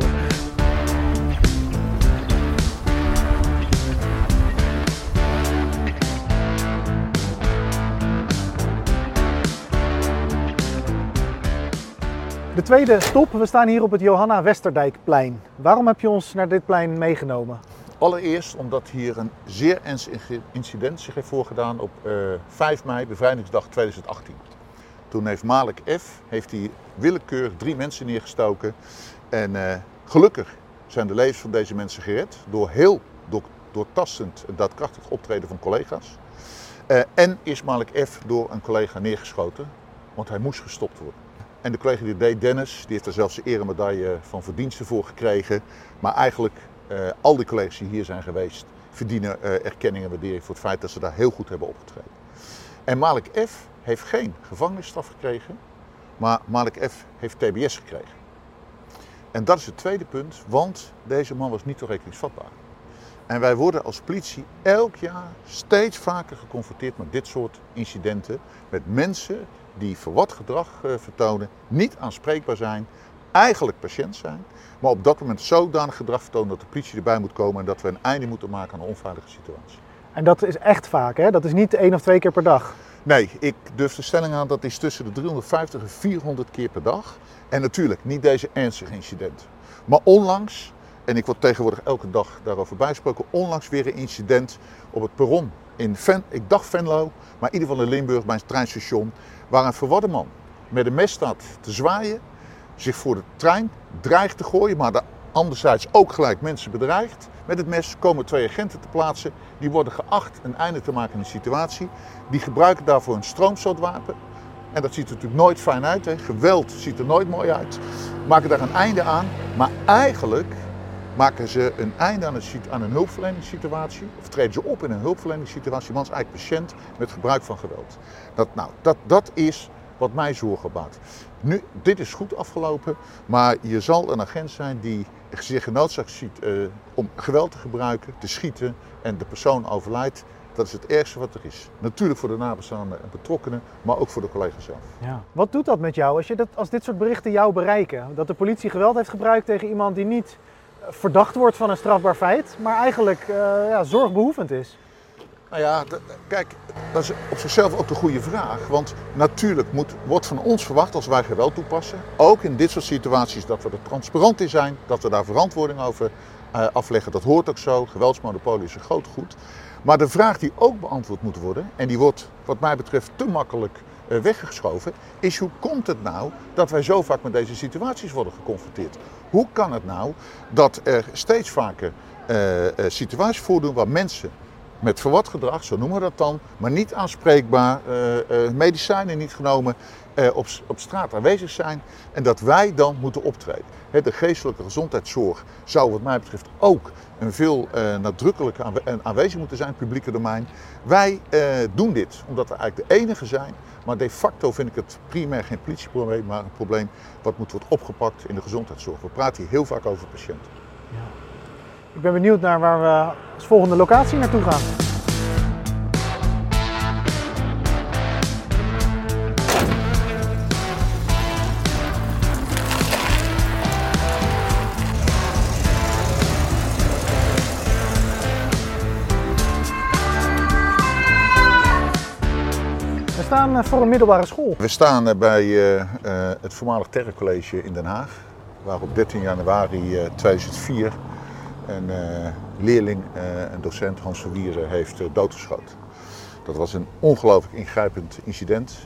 De tweede stop, we staan hier op het Johanna Westerdijkplein. Waarom heb je ons naar dit plein meegenomen? Allereerst omdat hier een zeer ernstig incident zich heeft voorgedaan op eh, 5 mei, bevrijdingsdag 2018. Toen heeft Malik F. heeft hij willekeurig drie mensen neergestoken. En eh, gelukkig zijn de levens van deze mensen gered door heel door, doortastend en daadkrachtig optreden van collega's. Eh, en is Malik F. door een collega neergeschoten, want hij moest gestopt worden. En de collega die deed, Dennis, die heeft er zelfs de eremedaille van verdiensten voor gekregen. Maar eigenlijk, eh, al die collega's die hier zijn geweest, verdienen erkenning en waardering voor het feit dat ze daar heel goed hebben opgetreden. En Malik F. heeft geen gevangenisstraf gekregen, maar Malik F. heeft TBS gekregen. En dat is het tweede punt, want deze man was niet toerekeningsvatbaar. En wij worden als politie elk jaar steeds vaker geconfronteerd met dit soort incidenten. Met mensen die verward gedrag eh, vertonen, niet aanspreekbaar zijn, eigenlijk patiënt zijn, maar op dat moment zodanig gedrag vertonen dat de politie erbij moet komen en dat we een einde moeten maken aan een onveilige situatie. En dat is echt vaak, hè? Dat is niet één of twee keer per dag. Nee, ik durf de stelling aan dat is tussen de 350 en 400 keer per dag. En natuurlijk niet deze ernstige incidenten. Maar onlangs, en ik word tegenwoordig elke dag daarover bijgesproken, onlangs weer een incident op het perron in Ven, ik dacht Venlo, maar in ieder geval in Limburg bij het treinstation, waar een verwarde man met een mes staat te zwaaien, zich voor de trein dreigt te gooien, maar daar anderzijds ook gelijk mensen bedreigt. Met het mes komen twee agenten te plaatsen, die worden geacht een einde te maken aan de situatie. Die gebruiken daarvoor een stroomstootwapen. En dat ziet er natuurlijk nooit fijn uit. Hè? Geweld ziet er nooit mooi uit. Maken daar een einde aan. Maar eigenlijk maken ze een einde aan een, aan een hulpverleningssituatie. Of treden ze op in een hulpverleningssituatie. Man is eigenlijk patiënt met gebruik van geweld. Dat, nou, dat, dat is wat mij zorgen baart. Nu, dit is goed afgelopen. Maar je zal een agent zijn die zich genoodzaakt ziet eh, om geweld te gebruiken, te schieten. En de persoon overlijdt. Dat is het ergste wat er is. Natuurlijk voor de nabestaanden en betrokkenen, maar ook voor de collega's zelf. Ja. Wat doet dat met jou als, je dat, als dit soort berichten jou bereiken? Dat de politie geweld heeft gebruikt tegen iemand die niet eh, verdacht wordt van een strafbaar feit, maar eigenlijk eh, ja, zorgbehoevend is. Nou ja, kijk, dat is op zichzelf ook de goede vraag. Want natuurlijk moet, wordt van ons verwacht als wij geweld toepassen, ook in dit soort situaties, dat we er transparant in zijn, dat we daar verantwoording over eh, afleggen. Dat hoort ook zo. Geweldsmonopolie is een groot goed. Maar de vraag die ook beantwoord moet worden, en die wordt wat mij betreft te makkelijk eh, weggeschoven, is hoe komt het nou dat wij zo vaak met deze situaties worden geconfronteerd? Hoe kan het nou dat er steeds vaker eh, situaties voordoen waar mensen met verward gedrag, zo noemen we dat dan, maar niet aanspreekbaar, eh, eh, medicijnen niet genomen, eh, op, op straat aanwezig zijn en dat wij dan moeten optreden. De geestelijke gezondheidszorg zou wat mij betreft ook een veel nadrukkelijker aanwezig moeten zijn publieke domein. Wij doen dit omdat we eigenlijk de enige zijn, maar de facto vind ik het primair geen politieprobleem, maar een probleem wat moet worden opgepakt in de gezondheidszorg. We praten hier heel vaak over patiënten. Ik ben benieuwd naar waar we als volgende locatie naartoe gaan. We staan eh, voor een middelbare school. We staan eh, bij eh, het voormalig Terrecollege in Den Haag, waar op 13 januari eh, 2004 een eh, leerling, eh, een docent, Hans van Wieren, heeft eh, doodgeschoten. Dat was een ongelooflijk ingrijpend incident,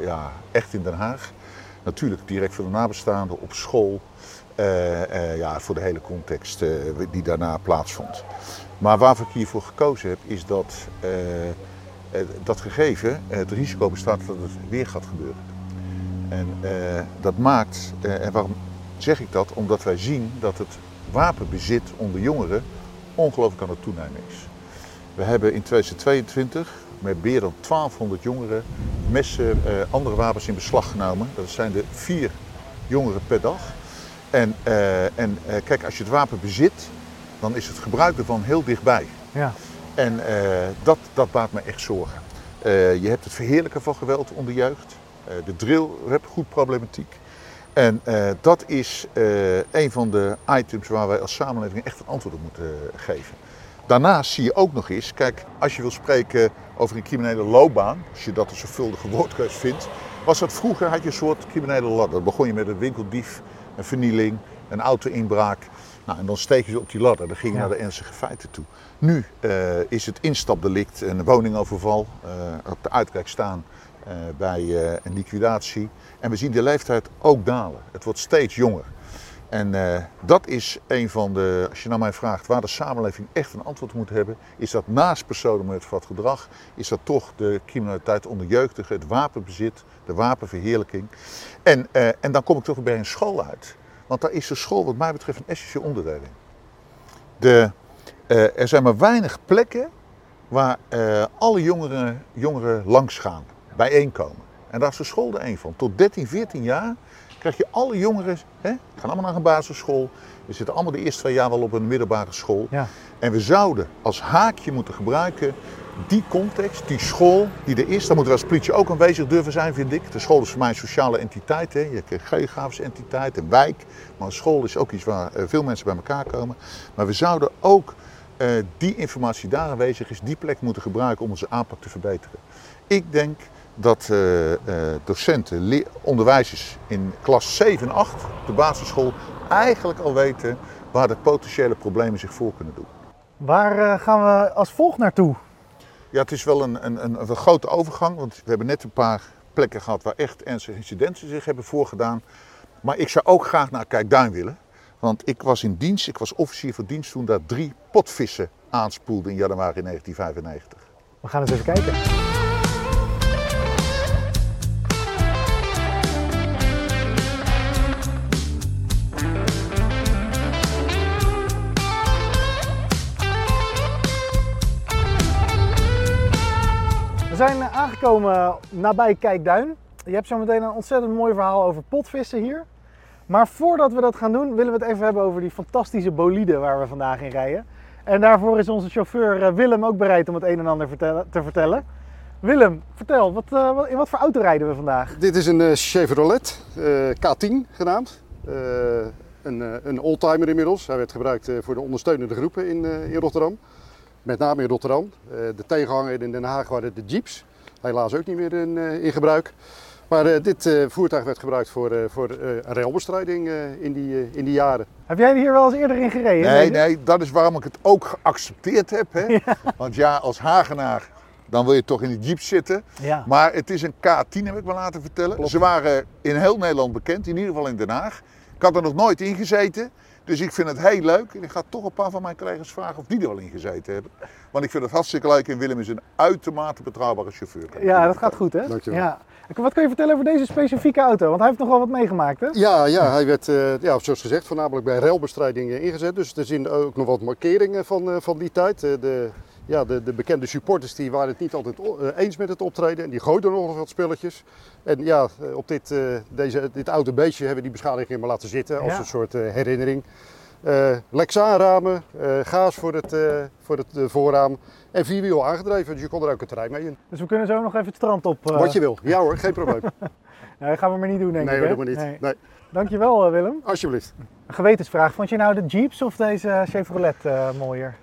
ja, echt in Den Haag. Natuurlijk direct voor de nabestaanden, op school, ja, voor de hele context die daarna plaatsvond. Maar waarvoor ik hiervoor gekozen heb, is dat dat gegeven het risico bestaat dat het weer gaat gebeuren. En dat maakt, en waarom zeg ik dat? Omdat wij zien dat het wapenbezit onder jongeren ongelooflijk aan het toenemen is. We hebben in 2022 met meer dan 1200 jongeren messen, eh, andere wapens in beslag genomen. Dat zijn er vier jongeren per dag. En, eh, en eh, kijk, als je het wapen bezit, dan is het gebruik ervan heel dichtbij. Ja. En eh, dat, dat baart me echt zorgen. Je hebt het verheerlijken van geweld onder jeugd. De drill rap goed problematiek. En eh, dat is eh, een van de items waar wij als samenleving echt een antwoord op moeten eh, geven. Daarnaast zie je ook nog eens, kijk, als je wil spreken over een criminele loopbaan, als je dat een zorgvuldige woordkeus vindt, was dat vroeger had je een soort criminele ladder. Dan begon je met een winkeldief, een vernieling, een auto-inbraak. Nou, en dan steek je op die ladder, dan ging je Ja. naar de ernstige feiten toe. Nu is het instapdelict, een woningoverval, op de uitkijk staan bij eh, een liquidatie. En we zien de leeftijd ook dalen. Het wordt steeds jonger. En eh, dat is een van de, als je naar mij vraagt waar de samenleving echt een antwoord moet hebben, is dat naast personen met wat gedrag, is dat toch de criminaliteit onder jeugdigen, het wapenbezit, de wapenverheerlijking. En, eh, en dan kom ik toch bij een school uit. Want daar is de school wat mij betreft een essentieel onderdeel in. Eh, er zijn maar weinig plekken waar eh, alle jongeren, jongeren langs gaan, bijeenkomen. En daar is de school er een van. Tot 13, 14 jaar krijg je alle jongeren, hè, gaan allemaal naar een basisschool. We zitten allemaal de eerste twee jaar wel op een middelbare school. Ja. En we zouden als haakje moeten gebruiken die context, die school die er is. Daar moeten we als politie ook aanwezig durven zijn, vind ik. De school is voor mij een sociale entiteit. Hè. Je hebt een geografische entiteit, een wijk. Maar een school is ook iets waar eh, veel mensen bij elkaar komen. Maar we zouden ook eh, die informatie daar aanwezig is, die plek moeten gebruiken om onze aanpak te verbeteren. Ik denk dat eh, eh, docenten, onderwijzers in klas 7 en 8 op de basisschool eigenlijk al weten waar de potentiële problemen zich voor kunnen doen. Waar eh, gaan we als volg naartoe? Ja, het is wel een, een, een, een grote overgang, want we hebben net een paar plekken gehad waar echt ernstige incidenten zich hebben voorgedaan. Maar ik zou ook graag naar Kijkduin willen, want ik was in dienst, ik was officier voor dienst toen daar drie potvissen aanspoelden in januari 1995. We gaan eens even kijken. Zijn aangekomen nabij Kijkduin. Je hebt zo meteen een ontzettend mooi verhaal over potvissen hier. Maar voordat we dat gaan doen, willen we het even hebben over die fantastische bolide waar we vandaag in rijden. En daarvoor is onze chauffeur eh, Willem ook bereid om het een en ander te vertellen. Willem, vertel, wat, eh, wat- in wat voor auto rijden we vandaag? Dit is een eh, Chevrolet eh, K10 genaamd. Een, een oldtimer inmiddels. Hij werd gebruikt voor de ondersteunende groepen in, in Rotterdam. Met name in Rotterdam. Eh, de tegenhanger in Den Haag waren de Jeeps. Helaas ook niet meer in, eh, in gebruik. Maar eh, dit eh, voertuig werd gebruikt voor, eh, voor eh, railbestrijding eh, in, die, in die jaren. Heb jij hier wel eens eerder in gereden? Nee, nee, dat is waarom ik het ook geaccepteerd heb. Hè? Want ja, als Hagenaar, dan wil je toch in de jeep zitten. Ja. Maar het is een K10, heb ik me laten vertellen. Ze waren in heel Nederland bekend, in ieder geval in Den Haag. Ik had er nog nooit in gezeten. Dus ik vind het heel leuk. En ik ga toch een paar van mijn collega's vragen of die er wel in gezeten hebben. Want ik vind het hartstikke leuk. En Willem is een uitermate betrouwbare chauffeur. Ja, dat gaat goed hè? Dankjewel. Ja. Wat kun je vertellen over deze specifieke auto? Want hij heeft nog wel wat meegemaakt hè? Ja, ja hij werd, eh, ja, zoals gezegd, voornamelijk bij railbestrijding eh, ingezet. Dus er zijn ook nog wat markeringen van, eh, van die tijd. Eh, de, ja, de, de bekende supporters die waren het niet altijd eh, eens met het optreden. En die gooiden nog wat spulletjes. En ja, eh, op dit, eh, deze, dit oude beestje hebben we die beschadiging maar laten zitten als Ja. een soort herinnering. Eh Lexaanramen, gaas voor het, eh, voor het voorraam en vierwiel aangedreven. Dus je kon er ook een terrein mee in. Dus we kunnen zo nog even het strand op. Wat je wil. Ja hoor, geen probleem. Nee, dat gaan we maar niet doen denk nee ik hè? dat moet niet. Nee. Nee, Dankjewel Willem. alsjeblieft. Een gewetensvraag. Vond je nou de Jeeps of deze Chevrolet mooier?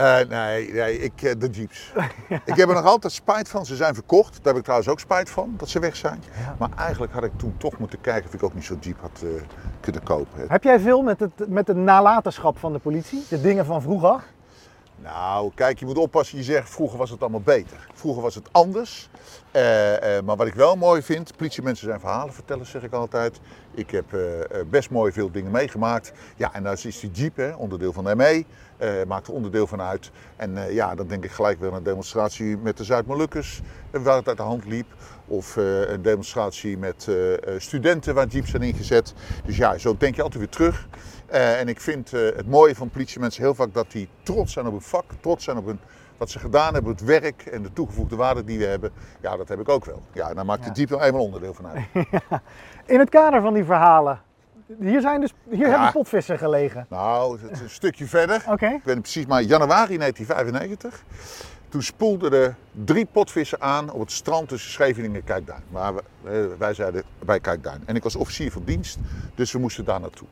Eh, nee, nee ik, eh, de Jeeps. ik heb er nog altijd spijt van. Ze zijn verkocht. Daar heb ik trouwens ook spijt van, dat ze weg zijn. Maar eigenlijk had ik toen toch moeten kijken of ik ook niet zo'n Jeep had eh, kunnen kopen. Heb jij veel met het, met het nalatenschap van de politie? De dingen van vroeger? Nou, kijk, je moet oppassen. Je zegt, vroeger was het allemaal beter. Vroeger was het anders. Eh, eh, maar wat ik wel mooi vind, politiemensen zijn verhalen vertellen, zeg ik altijd. Ik heb eh, best mooi veel dingen meegemaakt. Ja, en daar is die Jeep, hè, onderdeel van de ME, maakt er onderdeel van uit. En ja, dan denk ik gelijk weer aan een demonstratie met de Zuid-Molukkers, waar het uit de hand liep. Of een demonstratie met studenten waar Jeeps zijn ingezet. Dus ja, zo denk je altijd weer terug. En ik vind het mooie van politiemensen heel vaak dat die trots zijn op hun vak, trots zijn op hun, wat ze gedaan hebben, het werk en de toegevoegde waarde die we hebben. Ja, dat heb ik ook wel. Ja, en daar maakt de Jeep wel eenmaal onderdeel van uit. In het kader van die verhalen. Hier, zijn dus, hier Ja. hebben potvissen gelegen. Nou, het is een stukje verder. Oké. Ik het precies, maar januari 1995. Toen spoelden er drie potvissen aan op het strand tussen Scheveningen en Kijkduin. Maar we- eh, wij zeiden bij Kijkduin. En ik was officier van dienst, dus we moesten daar naartoe.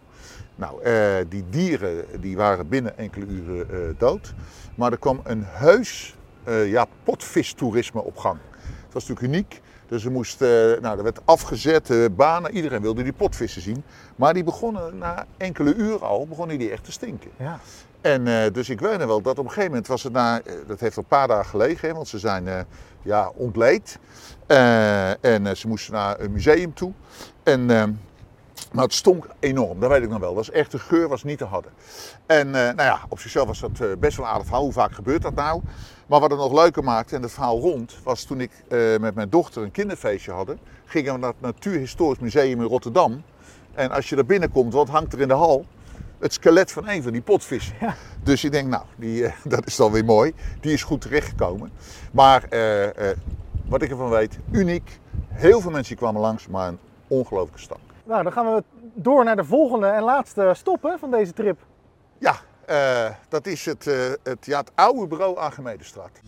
Nou, eh, die dieren die waren binnen enkele uren eh, dood. Maar er kwam een heus eh ja, potvistoerisme op gang. Het was natuurlijk uniek. Dus er, moest, nou, er werd afgezet, banen. Iedereen wilde die potvissen zien. Maar die begonnen na enkele uren al begonnen die echt te stinken. Ja. En dus ik weet nog wel dat op een gegeven moment was het na, dat heeft een paar dagen gelegen, hè, want ze zijn ja, ontleed. En ze moesten naar een museum toe. En, eh, maar het stonk enorm, dat weet ik nog wel. Dat was echt, de geur was niet te hadden. En eh, nou ja, op zichzelf was dat eh, best wel een aardig verhaal. Hoe vaak gebeurt dat nou? Maar wat het nog leuker maakte en het verhaal rond, was toen ik eh, met mijn dochter een kinderfeestje hadden. Gingen we naar het Natuurhistorisch Museum in Rotterdam. En als je daar binnenkomt, wat hangt er in de hal? Het skelet van een van die potvissen. Dus ik denk, nou, die, dat is dan weer mooi. Die is goed terechtgekomen. Maar wat ik ervan weet, uniek. Heel veel mensen kwamen langs, maar een ongelooflijke stap. Nou, dan gaan we door naar de volgende en laatste stop hè, van deze trip. Ja, eh, dat is het, eh, het, ja, het oude bureau aan Gemeentestraat.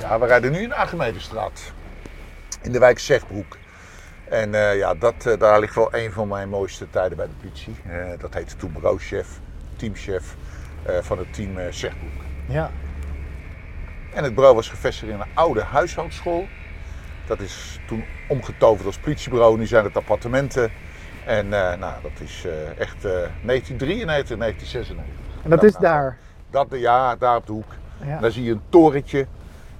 Ja, we rijden nu in de Archimedestraat. In de wijk Zegbroek. En eh, ja, dat, daar ligt wel een van mijn mooiste tijden bij de politie. Dat heette toen bureauchef, teamchef van het team Zegbroek. Ja. En het bureau was gevestigd in een oude huishoudschool. Dat is toen omgetoverd als politiebureau. Nu zijn het appartementen. En eh, nou, dat is eh, echt eh 1993, 1996. En dat is daar. Dat, ja, daar op de hoek. Ja. En daar zie je een torentje.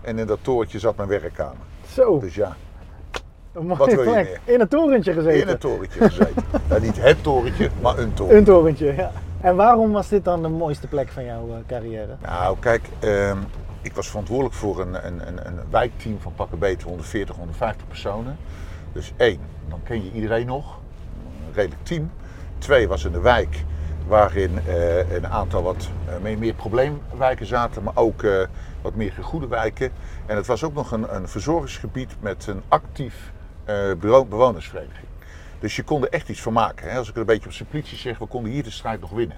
En in dat torentje zat mijn werkkamer. Zo, Dus ja, een mooie wat wil je meer? In een torentje gezeten. in het torentje gezeten. ja, niet het torentje, maar een toren. Een torentje, ja. En waarom was dit dan de mooiste plek van jouw eh, carrière? Nou, kijk, ehm, ik was verantwoordelijk voor een, een, een, een wijkteam van pakken beter 140, 150 personen. Dus één, dan ken je iedereen nog. Een redelijk team. Twee was in de wijk waarin eh, een aantal wat eh, meer, meer probleemwijken zaten, maar ook eh, wat meer goede wijken. En het was ook nog een, een verzorgingsgebied met een actief bewonersvereniging. Dus je kon er echt iets van maken. Hè? Als ik het een beetje op simplitie zeg, we konden hier de strijd nog winnen.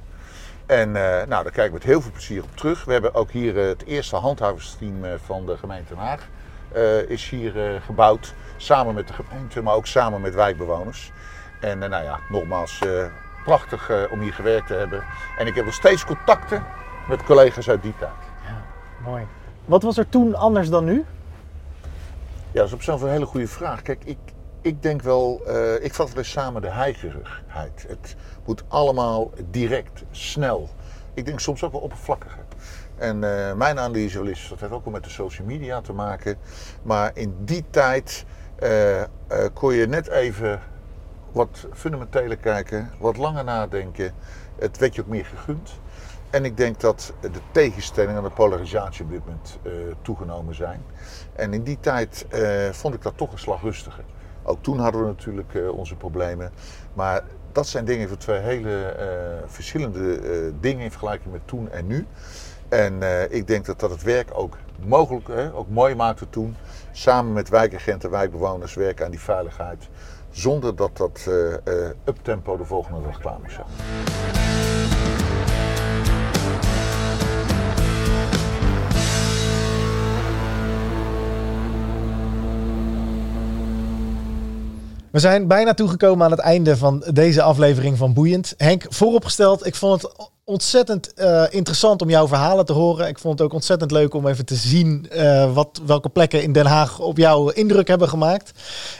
En eh, nou, daar kijken we met heel veel plezier op terug. We hebben ook hier eh, het eerste handhaversteam eh, van de gemeente Den Haag. is hier gebouwd. Samen met de gemeente, maar ook samen met wijkbewoners. En nou ja, nogmaals, prachtig om hier gewerkt te hebben. En ik heb nog steeds contacten met collega's uit die tijd. Mooi. Wat was er toen anders dan nu? Ja, dat is op zichzelf een hele goede vraag. Kijk, ik, ik denk wel, ik vat wel eens samen de heigerigheid. Het moet allemaal direct, snel. Ik denk soms ook wel oppervlakkiger. En eh, mijn analyse is, dat heeft ook wel met de social media te maken. Maar in die tijd, eh, eh, kon je net even wat fundamenteler kijken, wat langer nadenken. Het werd je ook meer gegund. En ik denk dat de tegenstellingen en de polarisatie op dit moment toegenomen zijn. En in die tijd vond ik dat toch een slag rustiger. Ook toen hadden we natuurlijk onze problemen. Maar dat zijn dingen voor twee hele eh, verschillende eh, dingen in vergelijking met toen en nu. En eh, ik denk dat dat het werk ook mogelijk, hè, ook mooi maakte toen. Samen met wijkagenten, wijkbewoners werken aan die veiligheid. Zonder dat dat uptempo de volgende dag moest zijn. We zijn bijna toegekomen aan het einde van deze aflevering van Boeiend. Henk, vooropgesteld, ik vond het ontzettend eh, interessant om jouw verhalen te horen. Ik vond het ook ontzettend leuk om even te zien eh, wat, welke plekken in Den Haag op jou indruk hebben gemaakt.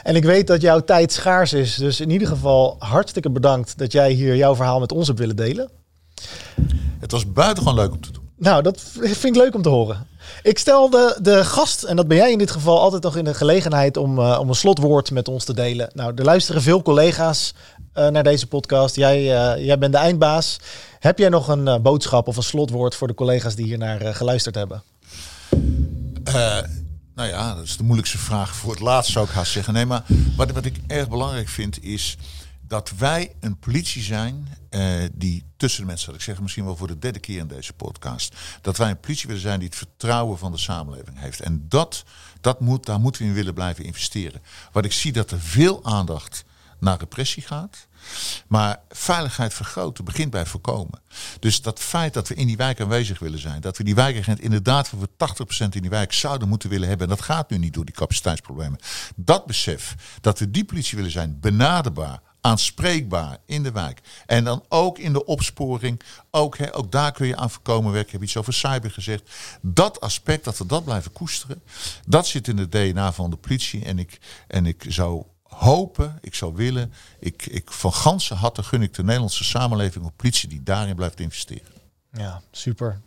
En ik weet dat jouw tijd schaars is. Dus in ieder geval hartstikke bedankt dat jij hier jouw verhaal met ons hebt willen delen. Het was buitengewoon leuk om te doen. Nou, dat vind ik leuk om te horen. Ik stel de, de gast, en dat ben jij in dit geval, altijd nog in de gelegenheid om, eh, om een slotwoord met ons te delen. Nou, er luisteren veel collega's eh, naar deze podcast. Jij, eh, jij bent de eindbaas. Heb jij nog een boodschap of een slotwoord voor de collega's die hier naar geluisterd hebben? Nou ja, dat is de moeilijkste vraag voor het laatst, zou ik haast zeggen. Nee, maar wat, wat ik erg belangrijk vind is dat wij een politie zijn eh, die tussen de mensen, ik zeg misschien wel voor de derde keer in deze podcast, dat wij een politie willen zijn die het vertrouwen van de samenleving heeft. En dat, dat moet, daar moeten we in willen blijven investeren. Wat ik zie dat er veel aandacht naar repressie gaat. Maar veiligheid vergroten begint bij voorkomen. Dus dat feit dat we in die wijk aanwezig willen zijn, dat we die wijkagent inderdaad voor 80% in die wijk zouden moeten willen hebben, en dat gaat nu niet door die capaciteitsproblemen. Dat besef dat we die politie willen zijn, benaderbaar, aanspreekbaar in de wijk. En dan ook in de opsporing, ook, hè, ook daar kun je aan voorkomen werken. Ik heb iets over cyber gezegd. Dat aspect, dat we dat blijven koesteren, dat zit in het DNA van de politie. En ik, en ik zou hopen, ik zou willen, ik, ik van ganse harte gun ik de Nederlandse samenleving op politie die daarin blijft investeren. Ja, super.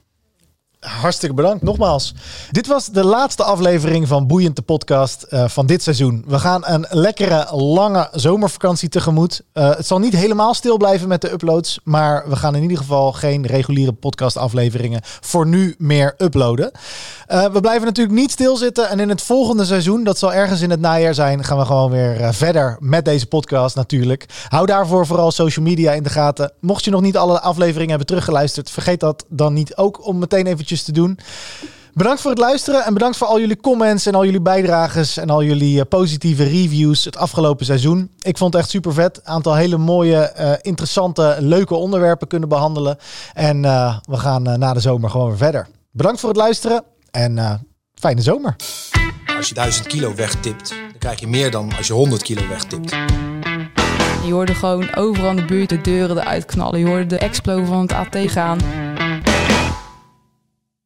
Hartstikke bedankt, nogmaals. Dit was de laatste aflevering van Boeiend de podcast eh, van dit seizoen. We gaan een lekkere, lange zomervakantie tegemoet. Eh, het zal niet helemaal stil blijven met de uploads, maar we gaan in ieder geval geen reguliere podcastafleveringen voor nu meer uploaden. Eh, we blijven natuurlijk niet stilzitten en in het volgende seizoen, dat zal ergens in het najaar zijn, gaan we gewoon weer verder met deze podcast natuurlijk. Hou daarvoor vooral social media in de gaten. Mocht je nog niet alle afleveringen hebben teruggeluisterd, vergeet dat dan niet ook om meteen eventjes te doen. Bedankt voor het luisteren en bedankt voor al jullie comments en al jullie bijdrages en al jullie eh, positieve reviews het afgelopen seizoen. Ik vond het echt super vet. Aantal hele mooie, eh, interessante, leuke onderwerpen kunnen behandelen. En eh, we gaan eh, na de zomer gewoon weer verder. Bedankt voor het luisteren en eh, fijne zomer. Als je 1000 kilo wegtipt, dan krijg je meer dan als je 100 kilo wegtipt. Je hoorde gewoon overal in de buurt de deuren eruit knallen. Je hoorde de explo van het AT gaan.